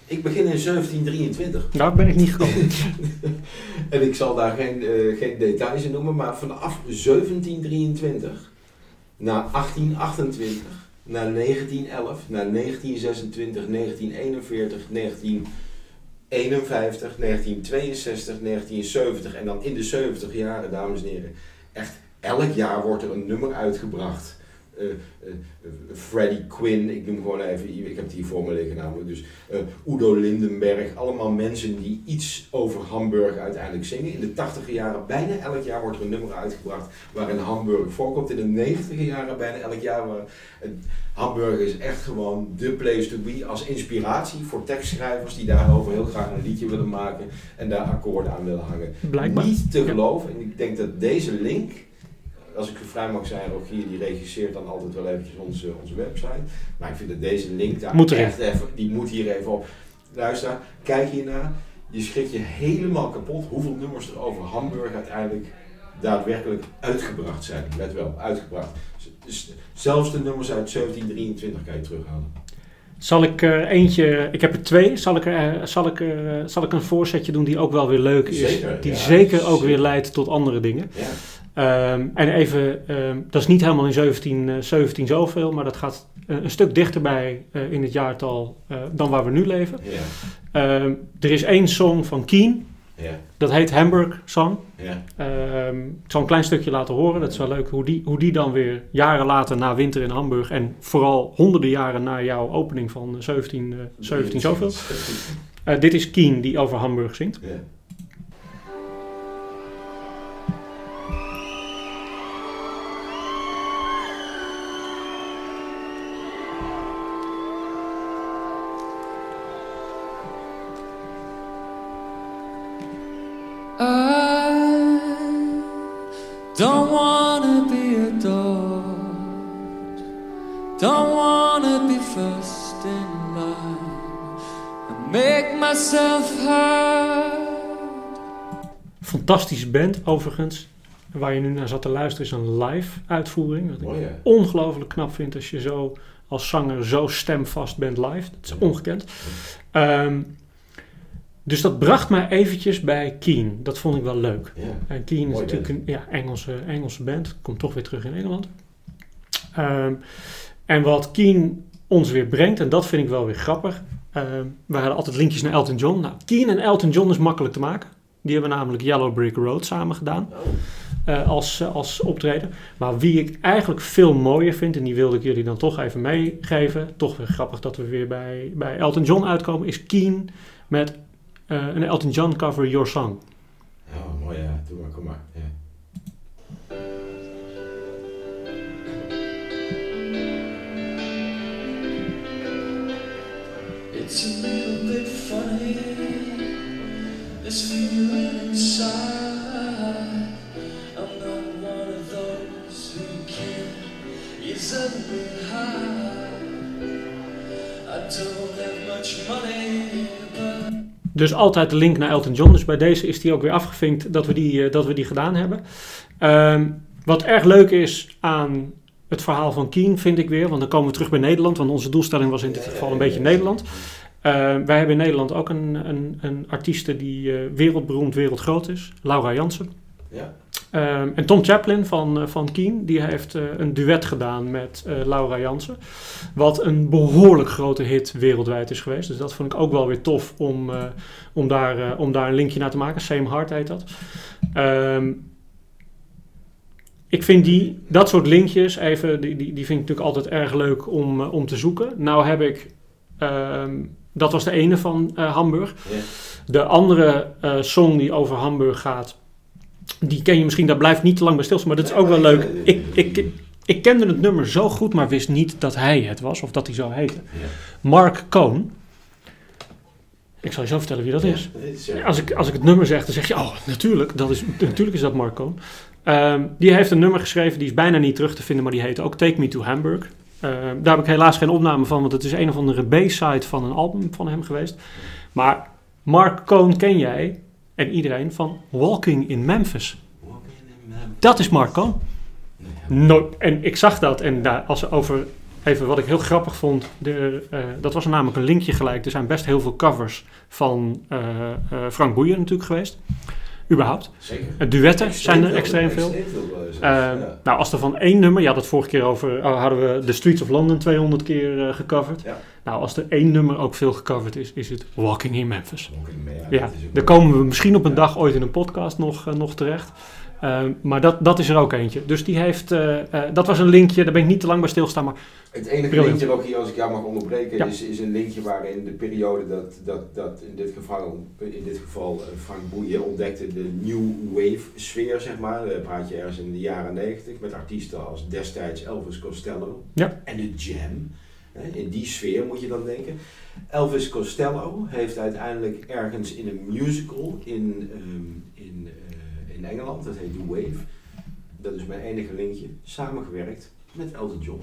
S2: ik begin in 1723.
S1: Daar ben ik niet gekomen. (laughs)
S2: en ik zal daar geen, eh, geen details in noemen, maar vanaf 1723 naar 1828, naar 1911, naar 1926, 1941, 1951, 1962, 1970 en dan in de 70 jaren, dames en heren, echt elk jaar wordt er een nummer uitgebracht. Eh, eh, eh, Freddie Quinn, ik noem gewoon even, ik heb het hier voor me liggen namelijk, dus Udo Lindenberg, allemaal mensen die iets over Hamburg uiteindelijk zingen. In de 80 jaren, bijna elk jaar wordt er een nummer uitgebracht waarin Hamburg voorkomt. In de 90 jaren, bijna elk jaar. Waar, Hamburg is echt gewoon de place to be als inspiratie voor tekstschrijvers die daarover heel graag een liedje willen maken en daar akkoorden aan willen hangen.
S1: Blijkbaar.
S2: Niet te geloven. En ik denk dat deze link, als ik zo vrij mag zijn, Rogier die regisseert dan altijd wel eventjes onze, onze website. Maar ik vind dat deze link daar
S1: Moet
S2: echt even, die moet hier even op. Luister, kijk hiernaar. Je schrikt je helemaal kapot hoeveel nummers er over Hamburg uiteindelijk daadwerkelijk uitgebracht zijn. Let wel, uitgebracht. Zelfs de nummers uit 1723 kan je terughalen.
S1: Zal ik er eentje, ik heb er twee, zal ik, er, eh, zal, ik er, eh, zal ik een voorzetje doen die ook wel weer leuk is?
S2: Zeker,
S1: die
S2: ja,
S1: zeker ook
S2: zeker.
S1: weer leidt tot andere dingen.
S2: Ja.
S1: Ehm, en even, ehm, dat is niet helemaal in 17, eh, 17 zoveel, maar dat gaat eh, een stuk dichterbij eh, in het jaartal eh, dan waar we nu leven. Ehm, er is één song van Keen, dat heet Hamburg Song. ik zal een klein stukje laten horen. Dat is wel leuk hoe die, hoe die dan weer jaren later na winter in Hamburg en vooral honderden jaren na jouw opening van eh, 17, eh, 17 zoveel. (laughs) Eh, dit is Keen die over Hamburg zingt. Fantastische band overigens. Waar je nu naar zat te luisteren is een live uitvoering. Wat ik ongelooflijk knap vind als je zo als zanger zo stemvast bent live. Dat is ongekend. Ehm, dus dat bracht mij eventjes bij Keen. Dat vond ik wel leuk. En Keen is natuurlijk een ja, Engelse, Engelse band. Komt toch weer terug in Engeland. Ehm, en wat Keen ons weer brengt, en dat vind ik wel weer grappig. ehm, we hadden altijd linkjes naar Elton John. Nou, Keen en Elton John is makkelijk te maken. Die hebben namelijk Yellow Brick Road samen gedaan
S2: Oh,
S1: eh, als, eh, als optreden. Maar wie ik eigenlijk veel mooier vind, en die wilde ik jullie dan toch even meegeven. Toch weer grappig dat we weer bij, bij Elton John uitkomen. Is Keen met eh, een Elton John cover Your Song.
S2: oh, mooi ja. Doe maar, kom maar. Ja.
S3: It's a little bit funny,
S1: Dus altijd de link naar Elton John. Dus bij deze is die ook weer afgevinkt dat we die, eh, dat we die gedaan hebben. Ehm, wat erg leuk is aan het verhaal van Keen, vind ik weer. Want dan komen we terug bij Nederland. Want onze doelstelling was in dit geval een beetje Nederland. Eh, wij hebben in Nederland ook een, een, een artieste die eh, wereldberoemd, wereldgroot is. Laura Jansen.
S2: Ja.
S1: Ehm, en Tom Chaplin van, eh, van Keen, die heeft een duet gedaan met Laura Jansen. Wat een behoorlijk grote hit wereldwijd is geweest. Dus dat vond ik ook wel weer tof om, om, daar, om daar een linkje naar te maken. Same Heart heet dat. Ehm, ik vind die, dat soort linkjes even, die, die, die vind ik natuurlijk altijd erg leuk om, om te zoeken. Nou heb ik, ehm, dat was de ene van eh, Hamburg. De andere eh, song die over Hamburg gaat, die ken je misschien, daar blijft niet te lang bij stilstaan, maar dat is ook wel leuk. Ik, ik, ik kende het nummer zo goed, maar wist niet dat hij het was, of dat hij zo heette. Mark Cohn. Ik zal je zo vertellen wie dat is. Als ik, als ik het nummer zeg, dan zeg je, oh, natuurlijk, dat is, natuurlijk is dat Mark Cohn. Ehm, die heeft een nummer geschreven, die is bijna niet terug te vinden, maar die heet ook Take Me to Hamburg. Eh, daar heb ik helaas geen opname van, want het is een of andere B-side van een album van hem geweest. Maar Mark Cohn ken jij en iedereen van Walking in Memphis. Dat is Mark Cohn. No, en ik zag dat en daar, als over even wat ik heel grappig vond, de, eh, dat was namelijk een linkje gelijk. Er zijn best heel veel covers van eh, Frank Boeien natuurlijk geweest. Überhaupt.
S2: Zeker.
S1: Uh, duetten zijn er extreem veel.
S2: Extreem veel eh,
S1: Eh,
S2: ja.
S1: Nou, als er van één nummer, je had het vorige keer over, oh, hadden we The Streets of London 200 keer eh, gecoverd.
S2: Ja.
S1: Nou, als er één nummer ook veel gecoverd is, is het Walking in Memphis.
S2: Walking in Memphis,
S1: Ja,
S2: dat
S1: daar komen we misschien op een
S2: Ja.
S1: dag ooit in een podcast nog, eh, nog terecht. Eh, maar dat, dat is er ook eentje. Dus die heeft, eh, eh, dat was een linkje, daar ben ik niet te lang bij stilstaan. Maar
S2: Het enige
S1: Brilliant.
S2: linkje, Rogier, als ik jou mag onderbreken,
S1: Ja.
S2: is, is een linkje waarin de periode dat, dat, dat in dit geval, in dit geval eh, Frank Boeien ontdekte de New Wave sfeer, zeg maar. Dan praat je ergens in de jaren 90 met artiesten als destijds Elvis Costello
S1: Ja.
S2: en de Jam. In die sfeer moet je dan denken. Elvis Costello heeft uiteindelijk ergens in een musical in, ehm, in, in Engeland, dat heet The Wave, dat is mijn enige linkje, samengewerkt met Elton John.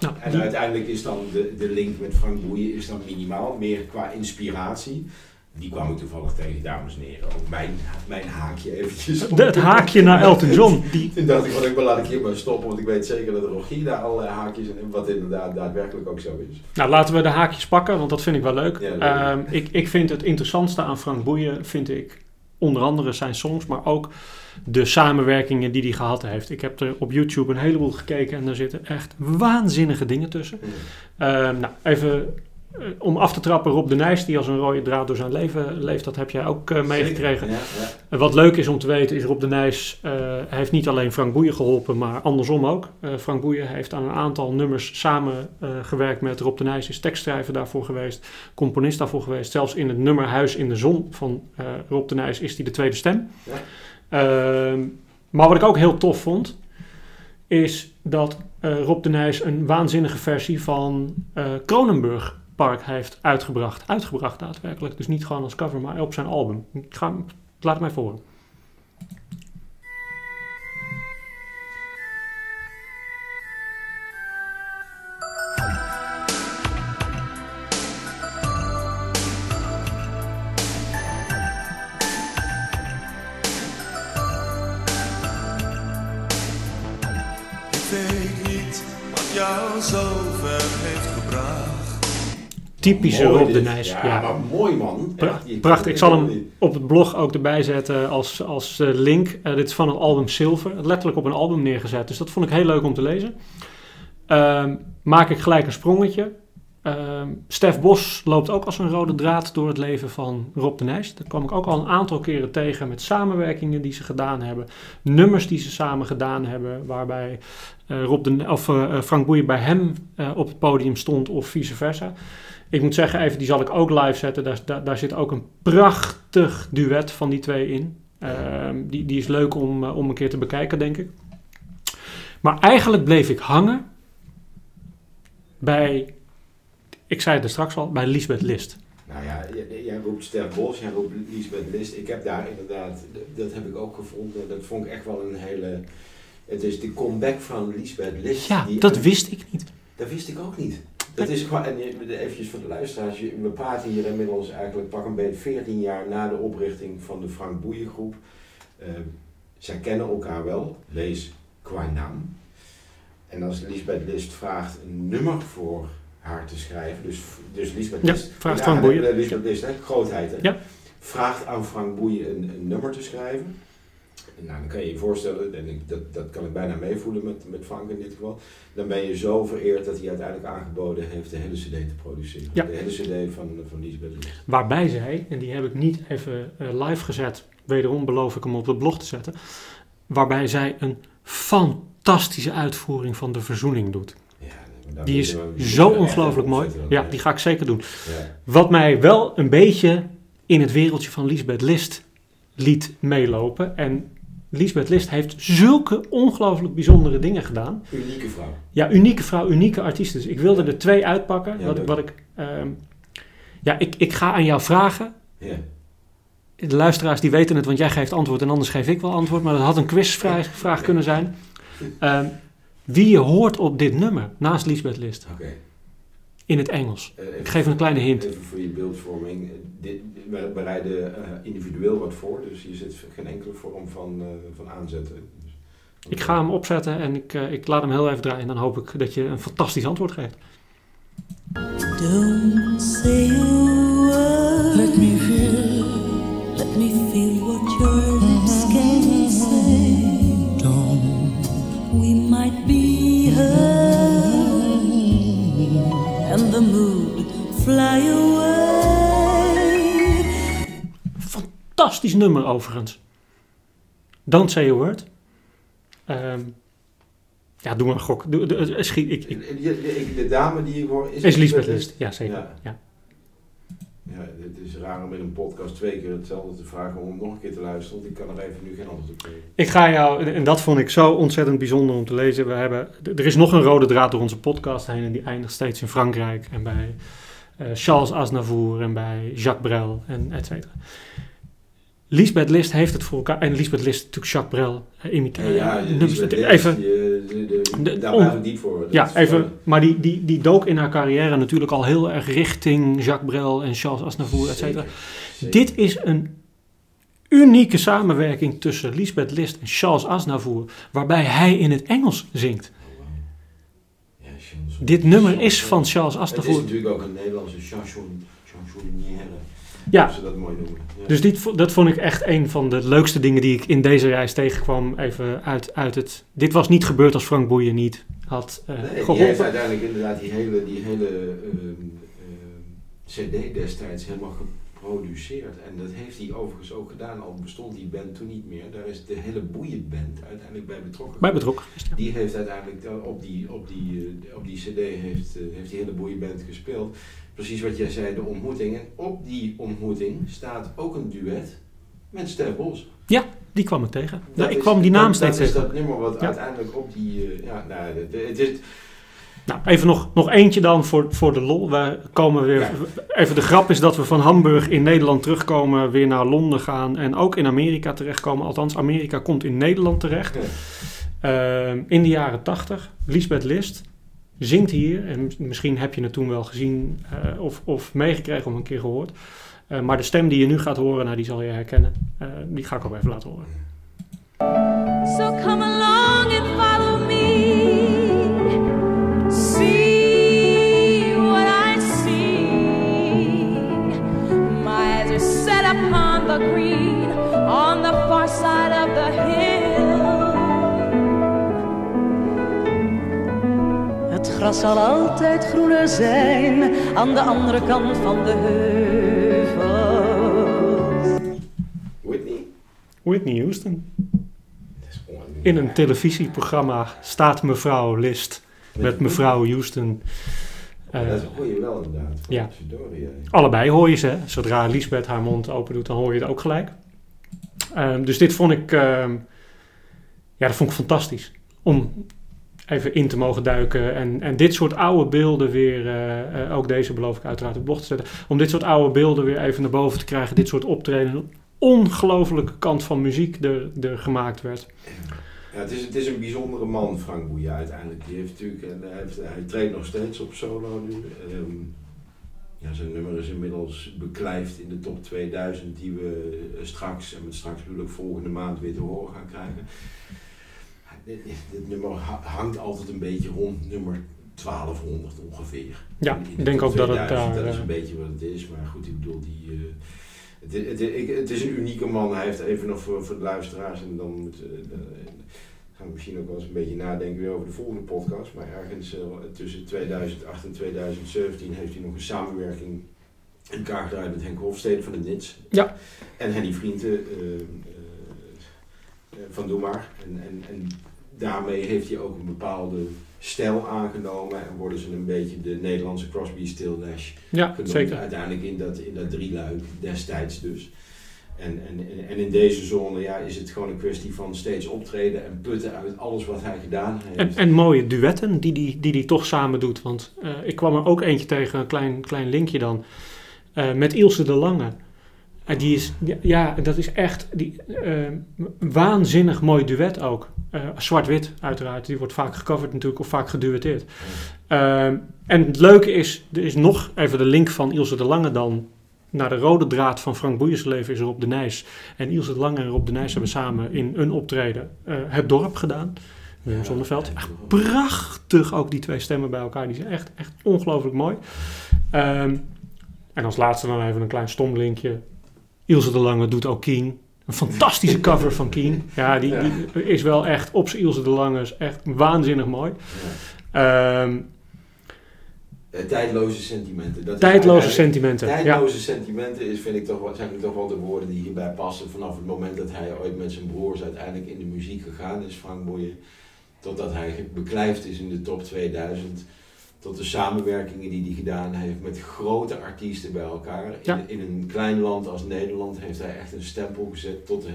S1: nou,
S2: En
S1: die-
S2: uiteindelijk is dan de, de link met Frank Boeien is dan minimaal, meer qua inspiratie. Die kwam ik toevallig tegen, dames en heren. Ook mijn, mijn haakje eventjes.
S1: de- het haakje naar Elton John. (laughs) Die,
S2: Toen dacht ik, van, ik laat ik hier maar stoppen, want ik weet zeker dat Rogier daar al eh, haakjes in heeft, wat inderdaad daadwerkelijk ook zo is.
S1: nou, laten we de haakjes pakken, want dat vind ik wel leuk.
S2: Ja, leuk.
S1: Ehm, ik, ik vind het interessantste aan Frank Boeien, vind ik onder andere zijn songs, maar ook de samenwerkingen die hij gehad heeft. Ik heb er op YouTube een heleboel gekeken en daar zitten echt waanzinnige dingen tussen. Ehm, nou, even om af te trappen, Rob de Nijs, die als een rode draad door zijn leven leeft, dat heb jij ook eh, meegekregen.
S2: Ja, ja.
S1: En Wat leuk is om te weten is Rob de Nijs eh, heeft niet alleen Frank Boeien geholpen, maar andersom ook. Eh, Frank Boeien heeft aan een aantal nummers samen eh, gewerkt met Rob de Nijs, is tekstschrijver daarvoor geweest, componist daarvoor geweest. Zelfs in het nummer Huis in de Zon van eh, Rob de Nijs is hij de tweede stem.
S2: Ja.
S1: Ehm, maar wat ik ook heel tof vond, is dat eh, Rob de Nijs een waanzinnige versie van eh Kronenburg Park heeft uitgebracht. Uitgebracht daadwerkelijk, dus niet gewoon als cover, maar op zijn album. Ik ga, laat het mij voor.
S4: Ik
S1: Typische
S2: Mooi
S1: Rob de. Nijs.
S2: Ja,
S1: Ja,
S2: maar mooi man.
S1: Pra-
S2: je-
S1: prachtig. Ik zal hem op het blog ook erbij zetten als, als eh, link. Eh, dit is van het album Silver. Letterlijk op een album neergezet. Dus dat vond ik heel leuk om te lezen. Ehm, maak ik gelijk een sprongetje. Ehm Stef Bos loopt ook als een rode draad door het leven van Rob de Nijs. Dat kwam ik ook al een aantal keren tegen met samenwerkingen die ze gedaan hebben. Nummers die ze samen gedaan hebben. Waarbij eh, Rob de, of, Frank Boeien bij hem op het podium stond of vice versa. Ik moet zeggen, even, die zal ik ook live zetten. Daar, daar, daar zit ook een prachtig duet van die twee in. Ehm, die, die is leuk om, eh, om een keer te bekijken, denk ik. Maar eigenlijk bleef ik hangen bij, ik zei het er straks al, bij Lisbeth List.
S2: Nou ja, jij, roept Stef Bos, jij roept Lisbeth List. Ik heb daar inderdaad, dat heb ik ook gevonden. Dat vond ik echt wel een hele... Het is de comeback van Lisbeth List.
S1: Ja, dat wist ik niet.
S2: Dat wist ik ook niet. Dat is gewoon, en eventjes voor de luisteraars, we praten hier inmiddels eigenlijk pak een beetje 14 jaar na de oprichting van de Frank Boeien groep. Eh, zij kennen elkaar wel, lees qua naam. En als Lisbeth List vraagt een nummer voor haar te schrijven, dus, dus Lisbeth
S1: Ja,
S2: List,
S1: vraagt Frank Boeien.
S2: Lisbeth List, hè, grootheid hè,
S1: Ja.
S2: vraagt aan Frank Boeien een, een nummer te schrijven. Nou, dan kan je je voorstellen, en ik, dat, dat kan ik bijna meevoelen met, met Frank in dit geval. Dan ben je zo vereerd dat hij uiteindelijk aangeboden heeft de hele CD te produceren.
S1: Ja.
S2: De hele CD van, van Lisbeth List.
S1: Waarbij zij, en die heb ik niet even eh, live gezet, wederom beloof ik hem op de blog te zetten. Waarbij zij een fantastische uitvoering van de verzoening doet.
S2: Ja,
S1: Die is zo ongelooflijk mooi. Ja, die ga ik zeker doen.
S2: Ja.
S1: Wat mij wel een beetje in het wereldje van Lisbeth List liet meelopen. En Lisbeth List heeft zulke ongelooflijk bijzondere dingen gedaan.
S2: Unieke vrouw.
S1: Ja, unieke vrouw, unieke artiest. Dus ik wilde er twee uitpakken.
S2: Ja,
S1: wat, ik- wat ik, ehm, ja, ik, ik ga aan jou vragen.
S2: Ja.
S1: De luisteraars die weten het, want jij geeft antwoord en anders geef ik wel antwoord. Maar dat had een quizvraag vraag kunnen zijn. Ehm, wie je hoort op dit nummer, naast Lisbeth List,
S2: Oké.
S1: In het Engels.
S2: Eh,
S1: Ik geef een kleine hint.
S2: Even voor je beeldvorming. Dit, we bereiden eh, individueel wat voor, dus hier zit geen enkele vorm van, eh, van aanzetten. Dus,
S1: Ik ga hem opzetten en ik, eh, ik laat hem heel even draaien. En dan hoop ik dat je een fantastisch antwoord geeft.
S5: Don't say a word.
S3: Let me feel,
S5: and the mood fly away.
S1: Fantastisch nummer overigens. Don't say a word. Ehm, ja, doe maar een gok. Doe, doe- schiet, ik, ik,
S2: De, de, de dame die ik hoor is,
S1: is Lisbeth List. Ja, zeker.
S2: Ja.
S1: Ja.
S2: Ja, het is raar om in een podcast twee keer hetzelfde te vragen om nog een keer te luisteren, want ik kan er even nu geen antwoord op geven.
S1: Ik ga jou, en dat vond ik zo ontzettend bijzonder om te lezen. We hebben, er is nog een rode draad door onze podcast heen en die eindigt steeds in Frankrijk en bij eh, Charles Aznavour en bij Jacques Brel en et cetera. Lisbeth List heeft het voor elkaar. En Lisbeth List natuurlijk Jacques Brel eh, imiteert.
S2: ja, Lisbeth
S1: even,
S2: eh, daar ik diep voor. Dat
S1: ja, even,
S2: gewoon-
S1: maar die, die, die dook in haar carrière natuurlijk al heel erg richting Jacques Brel en Charles Aznavour, et cetera. Dit is een unieke samenwerking tussen Lisbeth List en Charles Aznavour, waarbij hij in het Engels zingt.
S2: Ja.
S1: Dit nummer is van Charles
S2: Het is
S1: Aznavour.
S2: natuurlijk ook een Nederlandse chanson, chansonnière.
S1: Ja.
S2: Ze dat mooi noemen. Ja.
S1: Dus dit, dat vond ik echt een van de leukste dingen die ik in deze reis tegenkwam. Even uit, uit het. Dit was niet gebeurd als Frank Boeien niet had eh
S2: Nee, die heeft
S1: geholpen.
S2: uiteindelijk inderdaad die hele, die hele ehm, ehm, CD destijds helemaal geproduceerd. En dat heeft hij overigens ook gedaan, al bestond die band toen niet meer. Daar is de hele boeienband uiteindelijk bij betrokken.
S1: Bij betrokken. ja.
S2: Die heeft uiteindelijk dan op die, op die, eh, op die CD heeft, eh, heeft die hele boeienband gespeeld. Precies wat jij zei, de ontmoeting. En op die ontmoeting staat ook een duet met Stef Bos.
S1: Die kwam ik tegen.
S2: Dat
S1: Nou, ik
S2: is-
S1: kwam die naam
S2: dat-
S1: steeds
S2: Dat is
S1: tegen.
S2: dat nummer wat
S1: Ja.
S2: uiteindelijk op die... eh, ja, nou, het, het is...
S1: Nou, even nog, nog eentje dan voor, voor de lol. We komen weer.
S2: Ja.
S1: Even de grap is dat we van Hamburg in Nederland terugkomen, weer naar Londen gaan en ook in Amerika terechtkomen. Althans, Amerika komt in Nederland terecht. Ehm, in de jaren 80, Lisbeth List zingt hier, en mis- misschien heb je het toen wel gezien eh, of, of meegekregen of een keer gehoord. Eh, maar de stem die je nu gaat horen, nou, die zal je herkennen. Eh, die ga ik ook even laten horen.
S6: So come along and follow me. The green on the far side
S5: gras zal altijd groener zijn aan de andere kant van de heuvels.
S2: Whitney?
S1: Whitney Houston. In een televisieprogramma staat mevrouw List met mevrouw Houston. Eh,
S2: dat hoor je wel inderdaad.
S1: ja. Allebei hoor je ze. hè. Zodra Lisbeth haar mond open doet, dan hoor je het ook gelijk. Ehm, dus dit vond ik, ehm, ja, dat vond ik fantastisch. Om even in te mogen duiken en, en dit soort oude beelden weer, eh, eh, ook deze beloof ik uiteraard op blog te zetten, om dit soort oude beelden weer even naar boven te krijgen, dit soort optreden, een ongelofelijke kant van muziek er, er gemaakt werd.
S2: Ja, het, is, het is een bijzondere man, Frank Boeien, uiteindelijk. Heeft natuurlijk, en hij, heeft, hij treedt nog steeds op solo nu. Ehm, ja, zijn nummer is inmiddels beklijft in de top 2000, die we eh, straks, en met straks ik volgende maand weer te horen gaan krijgen. Dit, dit nummer ha- hangt altijd een beetje rond nummer 1200 ongeveer.
S1: Ja,
S2: In
S1: ik denk ook dat het
S2: 2000,
S1: daar...
S2: Dat is
S1: eh,
S2: een beetje wat het is, maar goed, ik bedoel, die... eh, het, het, het, ik- het is een unieke man. Hij heeft even nog voor, voor de luisteraars en dan moet, eh, gaan we misschien ook wel eens een beetje nadenken weer over de volgende podcast. Maar ergens tussen 2008 en 2017 heeft hij nog een samenwerking in elkaar gedraaid met Henk Hofstede van de Nits.
S1: Ja.
S2: En Henny Vrienden van Doe Maar. En, en, en daarmee heeft hij ook een bepaalde stijl aangenomen en worden ze een beetje de Nederlandse Crosby, Still Nash
S1: ja,
S2: genoemd.
S1: zeker.
S2: Uiteindelijk in dat, in dat drieluik destijds dus. En, en, en- in deze zone ja, is het gewoon een kwestie van steeds optreden en putten uit alles wat hij gedaan heeft.
S1: En, en mooie duetten die die, die die toch samen doet. Want eh, ik kwam er ook eentje tegen, een klein, klein linkje dan. eh, met Ilse de Lange. En die is, ja, dat is echt die, eh, waanzinnig mooi duet ook. Eh, zwart-wit uiteraard. Die wordt vaak gecoverd natuurlijk of vaak geduetteerd. Ehm, en het leuke is, er is nog even de link van Ilse de Lange dan naar de rode draad van Frank Boeiers leven is Rob de Nijs. En Ilse de Lange en Rob de Nijs hebben samen in een optreden eh, Het Dorp gedaan. Willem Zonneveld. Echt prachtig ook die twee stemmen bij elkaar. Die zijn echt, echt ongelooflijk mooi. Ehm, en als laatste dan even een klein stom linkje. Ilse de Lange doet ook Keen. Een fantastische cover van Keen. Ja, die, die is wel echt op zijn Ilse de Lange. Is echt waanzinnig mooi. Ehm,
S2: Eh, tijdloze sentimenten. Dat is
S1: tijdloze sentimenten. Ja.
S2: Tijdloze sentimenten is, vind ik toch, zijn toch wel de woorden die hierbij passen. Vanaf het moment dat hij ooit met zijn broers uiteindelijk in de muziek gegaan is, Frank Boeien. Totdat hij beklijft is in de top 2000. Tot de samenwerkingen die hij gedaan heeft met grote artiesten bij elkaar. In,
S1: Ja.
S2: in een klein land als Nederland heeft hij echt een stempel gezet tot de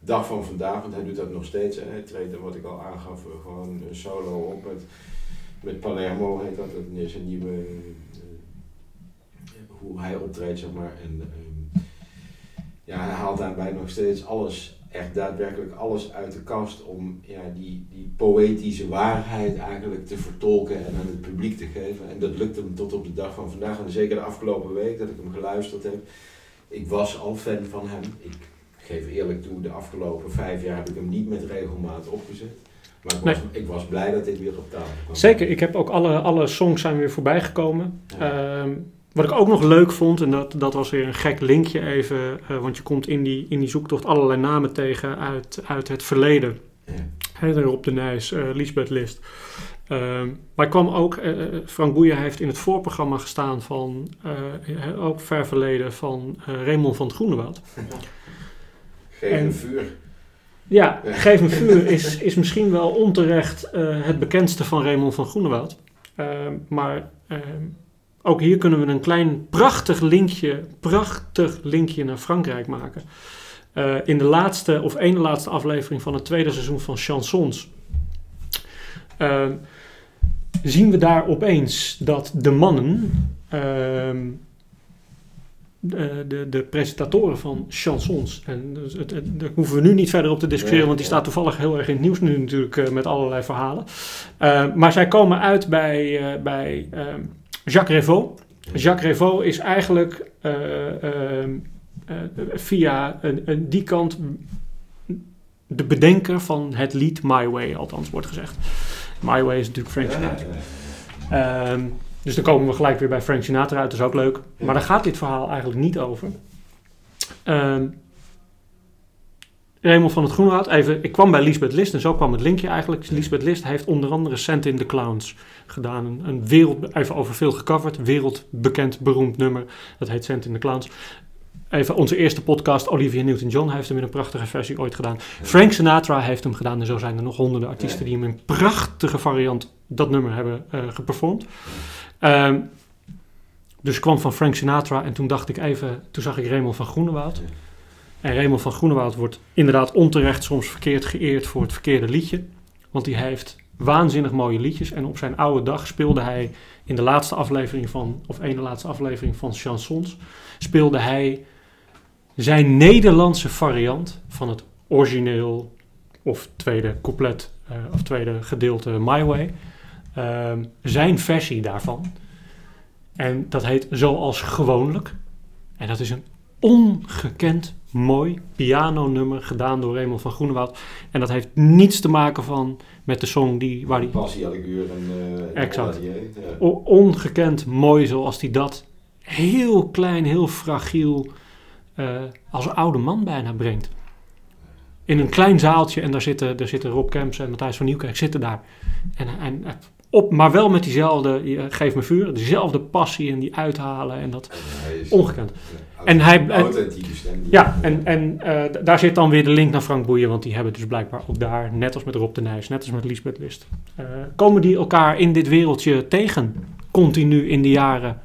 S2: dag van vandaag. Want hij doet dat nog steeds. Hè. Hij treedt, wat ik al aangaf, eh, gewoon een solo op met, met Palermo heet dat. Dat is een nieuwe... eh, hoe hij optreedt, zeg maar. En ehm, ja, hij haalt daarbij nog steeds alles, echt daadwerkelijk alles uit de kast om ja, die, die poëtische waarheid eigenlijk te vertolken en aan het publiek te geven. En dat lukt hem tot op de dag van vandaag. En zeker de afgelopen week dat ik hem geluisterd heb. Ik was al fan van hem. Ik geef eerlijk toe, de afgelopen vijf jaar heb ik hem niet met regelmaat opgezet. Maar ik was, ik was blij dat dit weer op tafel kwam.
S1: Zeker, ik heb ook alle, alle songs zijn weer voorbij gekomen.
S2: Ja.
S1: Ehm, wat ik ook nog leuk vond, en dat, dat was weer een gek linkje even, eh, want je komt in die, in die zoektocht allerlei namen tegen uit, uit het verleden.
S2: Ja.
S1: Rob de Nijs, eh Lisbeth List. Ehm, maar ik kwam ook, eh, Frank Boeien heeft in het voorprogramma gestaan van, ook ver verleden, van Raymond van het Groenewoud. (laughs)
S2: Geef
S1: En-
S2: een vuur.
S1: Ja,
S2: Ja.
S1: Geef me vuur is, is misschien wel onterecht het bekendste van Raymond van Groenewoud. Ehm, maar ehm, ook hier kunnen we een klein prachtig linkje, prachtig linkje naar Frankrijk maken. Eh, in de laatste of ene laatste aflevering van het tweede seizoen van Chansons ehm, zien we daar opeens dat de mannen, ehm, de, de, presentatoren van chansons. En dus het, het- daar hoeven we nu niet verder op te discussiëren,
S2: Nee,
S1: want die
S2: ja.
S1: staat toevallig heel erg in het nieuws nu natuurlijk eh, met allerlei verhalen. Eh, maar zij komen uit bij, eh, bij ehm, Jacques Revaux. Jacques Revaux is eigenlijk eh, ehm, eh, via een, een, die kant de bedenker van het lied My Way, althans wordt gezegd. My Way is natuurlijk Frank Sinatra.
S2: ja.
S1: Ehm, dus dan komen we gelijk weer bij Frank Sinatra uit, dat is ook leuk.
S2: Ja.
S1: Maar daar gaat dit verhaal eigenlijk niet over. Ehm Raymond van het Groenraad, even, ik kwam bij Lisbeth List en zo kwam het linkje eigenlijk. Lisbeth List heeft onder andere Sent in the Clowns gedaan. Een, een wereld, even over veel gecoverd, wereldbekend, beroemd nummer. Dat heet Sent in the Clowns. Even onze eerste podcast, Olivia Newton-John heeft hem in een prachtige versie ooit gedaan. Frank Sinatra heeft hem gedaan en zo zijn er nog honderden artiesten die hem in prachtige variant dat nummer hebben eh geperformd. Ehm, dus ik kwam van Frank Sinatra en toen dacht ik even, toen zag ik Raymond van Groenewoud. En Raymond van Groenewoud wordt inderdaad onterecht soms verkeerd geëerd voor het verkeerde liedje. Want hij heeft waanzinnig mooie liedjes. En op zijn oude dag speelde hij in de laatste aflevering van, of ene laatste aflevering van Chansons, speelde hij zijn Nederlandse variant van het origineel of tweede couplet eh, of tweede gedeelte My Way. Ehm, zijn versie daarvan. En dat heet Zoals Gewoonlijk. En dat is een ongekend mooi pianonummer gedaan door Raymond van Groenewoud. En dat heeft niets te maken van met de song die, waar die
S2: Passie en uh,
S1: Exact. O- ongekend mooi zoals hij dat heel klein, heel fragiel eh, als een oude man bijna brengt. In een klein zaaltje en daar zitten, daar zitten Rob Kemps en Matthijs van Nieuwkerk zitten daar. En, en, op, maar wel met diezelfde, geef me vuur, diezelfde passie en die uithalen en dat ongekend. En hij- en-. Ja, en, en eh, daar zit dan weer de link naar Frank Boeien, want die hebben dus blijkbaar ook daar, net als met Rob de Nijs, net als met Lisbeth List, eh, komen die elkaar in dit wereldje tegen, continu in de jaren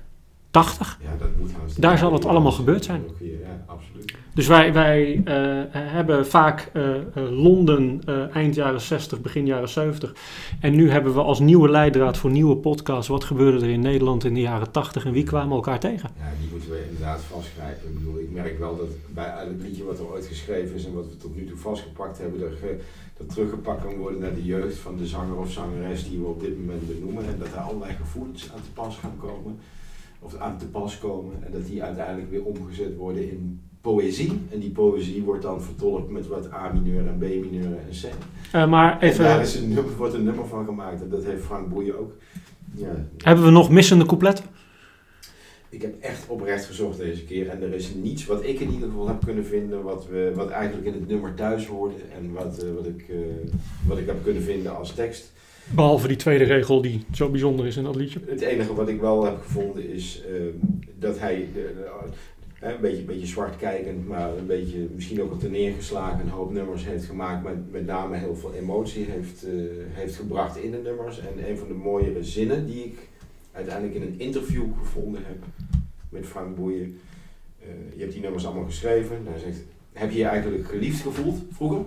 S1: 80.
S2: Ja, dat moet
S1: Daar zal het allemaal gebeurd zijn.
S2: Hier, Ja, absoluut.
S1: Dus wij, wij eh, hebben vaak eh, eh, Londen eind jaren 60, begin jaren 70. En nu hebben we als nieuwe leidraad voor nieuwe podcasts... wat gebeurde er in Nederland in de jaren 80 en wie kwamen elkaar tegen?
S2: Ja, die moeten we inderdaad vastgrijpen. Ik bedoel, ik merk wel dat bij elk liedje wat er ooit geschreven is en wat we tot nu toe vastgepakt hebben, dat, ge- dat teruggepakt kan worden naar de jeugd van de zanger of zangeres die we op dit moment benoemen. En dat er allerlei gevoelens aan te pas gaan komen, of aan te pas komen. En dat die uiteindelijk weer omgezet worden in poëzie. En die poëzie wordt dan vertolkt met wat A mineur en B mineur en C.
S1: Eh, maar
S2: En daar
S1: even,
S2: is een nummer, wordt een nummer van gemaakt en dat heeft Frank Boeien ook. Ja,
S1: hebben we nog missende coupletten?
S2: ik heb echt oprecht gezocht deze keer en er is niets wat ik in ieder geval heb kunnen vinden wat, we, wat eigenlijk in het nummer thuis hoorde en wat, eh, wat, ik, eh, wat ik heb kunnen vinden als tekst.
S1: Behalve die tweede regel die zo bijzonder is in dat liedje.
S2: Het enige wat ik wel heb gevonden is dat hij een, beetje, beetje zwart kijkend, maar een beetje misschien ook wat neergeslagen een hoop nummers heeft gemaakt, maar met name heel veel emotie heeft, eh, heeft gebracht in de nummers. En een van de mooiere zinnen die ik uiteindelijk in een interview gevonden heb met Frank Boeien. eh, je hebt die nummers allemaal geschreven. Hij zegt, heb je je eigenlijk geliefd gevoeld vroeger?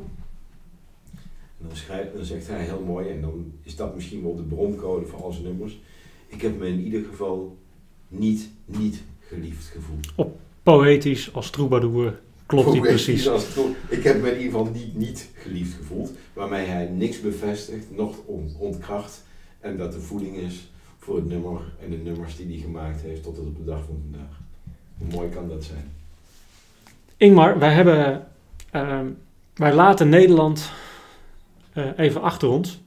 S2: En dan zegt hij heel mooi, en dan is dat misschien wel de broncode voor al zijn nummers. Ik heb me in ieder geval niet, niet geliefd gevoeld.
S1: Poëtisch als troubadour klopt die
S2: Poëtisch
S1: precies.
S2: als. Ik heb me in ieder geval niet, niet geliefd gevoeld. Waarmee hij niks bevestigt, nog on- ontkracht. En dat de voeding is voor het nummer en de nummers die hij gemaakt heeft tot op de dag van vandaag. Hoe mooi kan dat zijn?
S1: Ingmar, wij hebben, ehm, wij laten Nederland eh, even achter ons.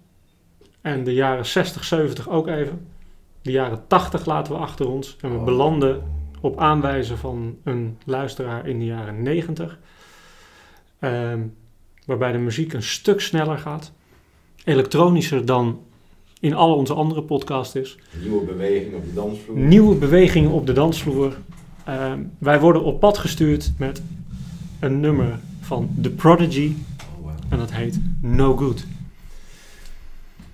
S1: En de jaren 60, 70 ook even. De jaren 80 laten we achter ons. En we
S2: Oh.
S1: belanden op aanwijzen van een luisteraar in de jaren 90. Ehm, waarbij de muziek een stuk sneller gaat. Elektronischer dan in al onze andere podcasts is.
S2: Nieuwe beweging op de dansvloer.
S1: Nieuwe bewegingen op de dansvloer. Ehm, wij worden op pad gestuurd met een nummer van The Prodigy.
S2: Oh.
S1: En dat heet No Good.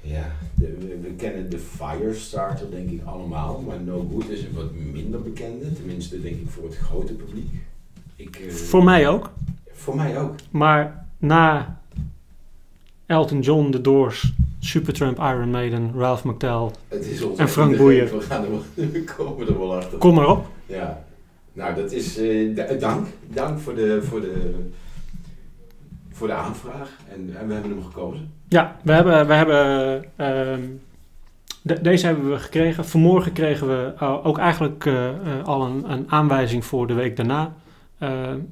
S2: Ja, de- we, we kennen de Firestarter denk ik allemaal, maar No Good is een wat minder bekende, tenminste denk ik voor het grote publiek. Ik, eh,
S1: Voor mij ook.
S2: Voor mij ook.
S1: Maar na Elton John, The Doors, Supertramp, Iron Maiden, Ralph McTell,
S2: Het is ons
S1: En Frank Boeien.
S2: We, gaan er, wel- (laughs) we komen er wel achter.
S1: kom maar op.
S2: Ja, nou dat is, d- dank. Dank voor de, voor de, voor de aanvraag en, en we hebben hem gekozen.
S1: Ja, we hebben, we hebben ehm, de- deze hebben we gekregen. Vanmorgen kregen we eh, ook eigenlijk eh, eh, al een, een aanwijzing voor de week daarna.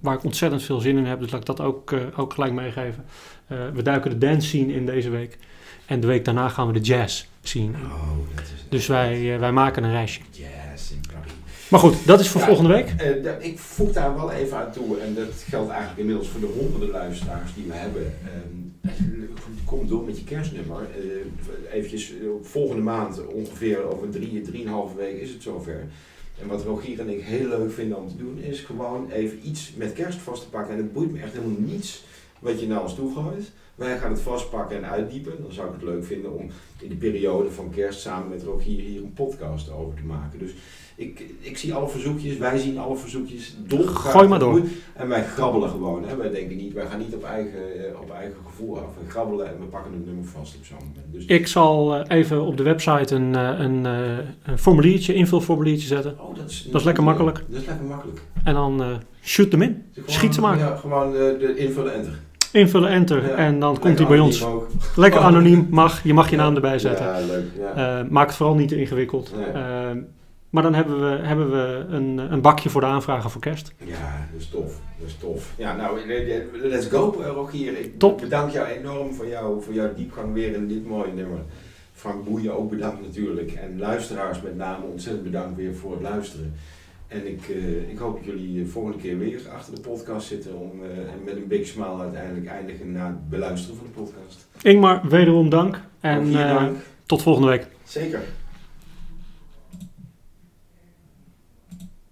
S1: waar ik ontzettend veel zin in heb, dus laat ik dat ook, ook gelijk meegeven. We duiken de dance scene in deze week. En de week daarna gaan we de jazz scene in.
S2: Oh, dat is
S1: Dus wij, wij maken een reisje.
S2: Yes, in Paris.
S1: Maar goed, dat is voor
S2: Ja,
S1: volgende week.
S2: eh, ik voeg daar wel even aan toe, en dat geldt eigenlijk inmiddels voor de honderden luisteraars die we hebben. Ehm, kom door met je kerstnummer. Eh eventjes, eh, volgende maand, ongeveer over drie, drieënhalve week is het zover. En wat Rogier en ik heel leuk vinden om te doen, is gewoon even iets met kerst vast te pakken. En het boeit me echt helemaal niets wat je naar ons toe gooit. Wij gaan het vastpakken en uitdiepen. Dan zou ik het leuk vinden om in de periode van kerst samen met Rogier hier een podcast over te maken. Dus ik, ik zie alle verzoekjes, wij zien alle verzoekjes. Dolgraag
S1: Gooi maar door.
S2: En wij grabbelen gewoon. Hè. Wij denken niet, wij gaan niet op eigen, eh, op eigen gevoel af. We grabbelen en we pakken het nummer vast op zo'n moment. Dus,
S1: Ik zal eh, even op de website een, eh, een, een formuliertje, invulformuliertje zetten.
S2: oh, dat, is,
S1: dat is lekker makkelijk.
S2: Dat is lekker makkelijk.
S1: En dan shoot hem in.
S2: Gewoon-
S1: Schiet ze maar.
S2: Ja, gewoon eh, de invullen enter.
S1: Invullen, enter.
S2: Ja.
S1: En dan komt hij bij ons.
S2: ook.
S1: Lekker (laughs) anoniem, mag. Je mag je naam erbij zetten.
S2: Ja, leuk.
S1: Maak het vooral niet te ingewikkeld.
S2: Nee.
S1: Eh, maar dan hebben we, hebben we een, een bakje voor de aanvragen voor kerst.
S2: Ja, dat is tof. Dat is tof. Ja, nou, eh, eh, let's go, eh, Rogier. Ik
S1: Top.
S2: bedank jou enorm voor, jou, voor jouw diepgang weer in dit mooie nummer. Frank Boeien ook bedankt natuurlijk. En luisteraars met name ontzettend bedankt weer voor het luisteren. En ik, ik hoop dat jullie volgende keer weer achter de podcast zitten om en met een big smile uiteindelijk eindigen na het beluisteren van de podcast.
S1: Ingmar, wederom dank. En eh,
S2: dank.
S1: tot volgende week.
S2: Zeker.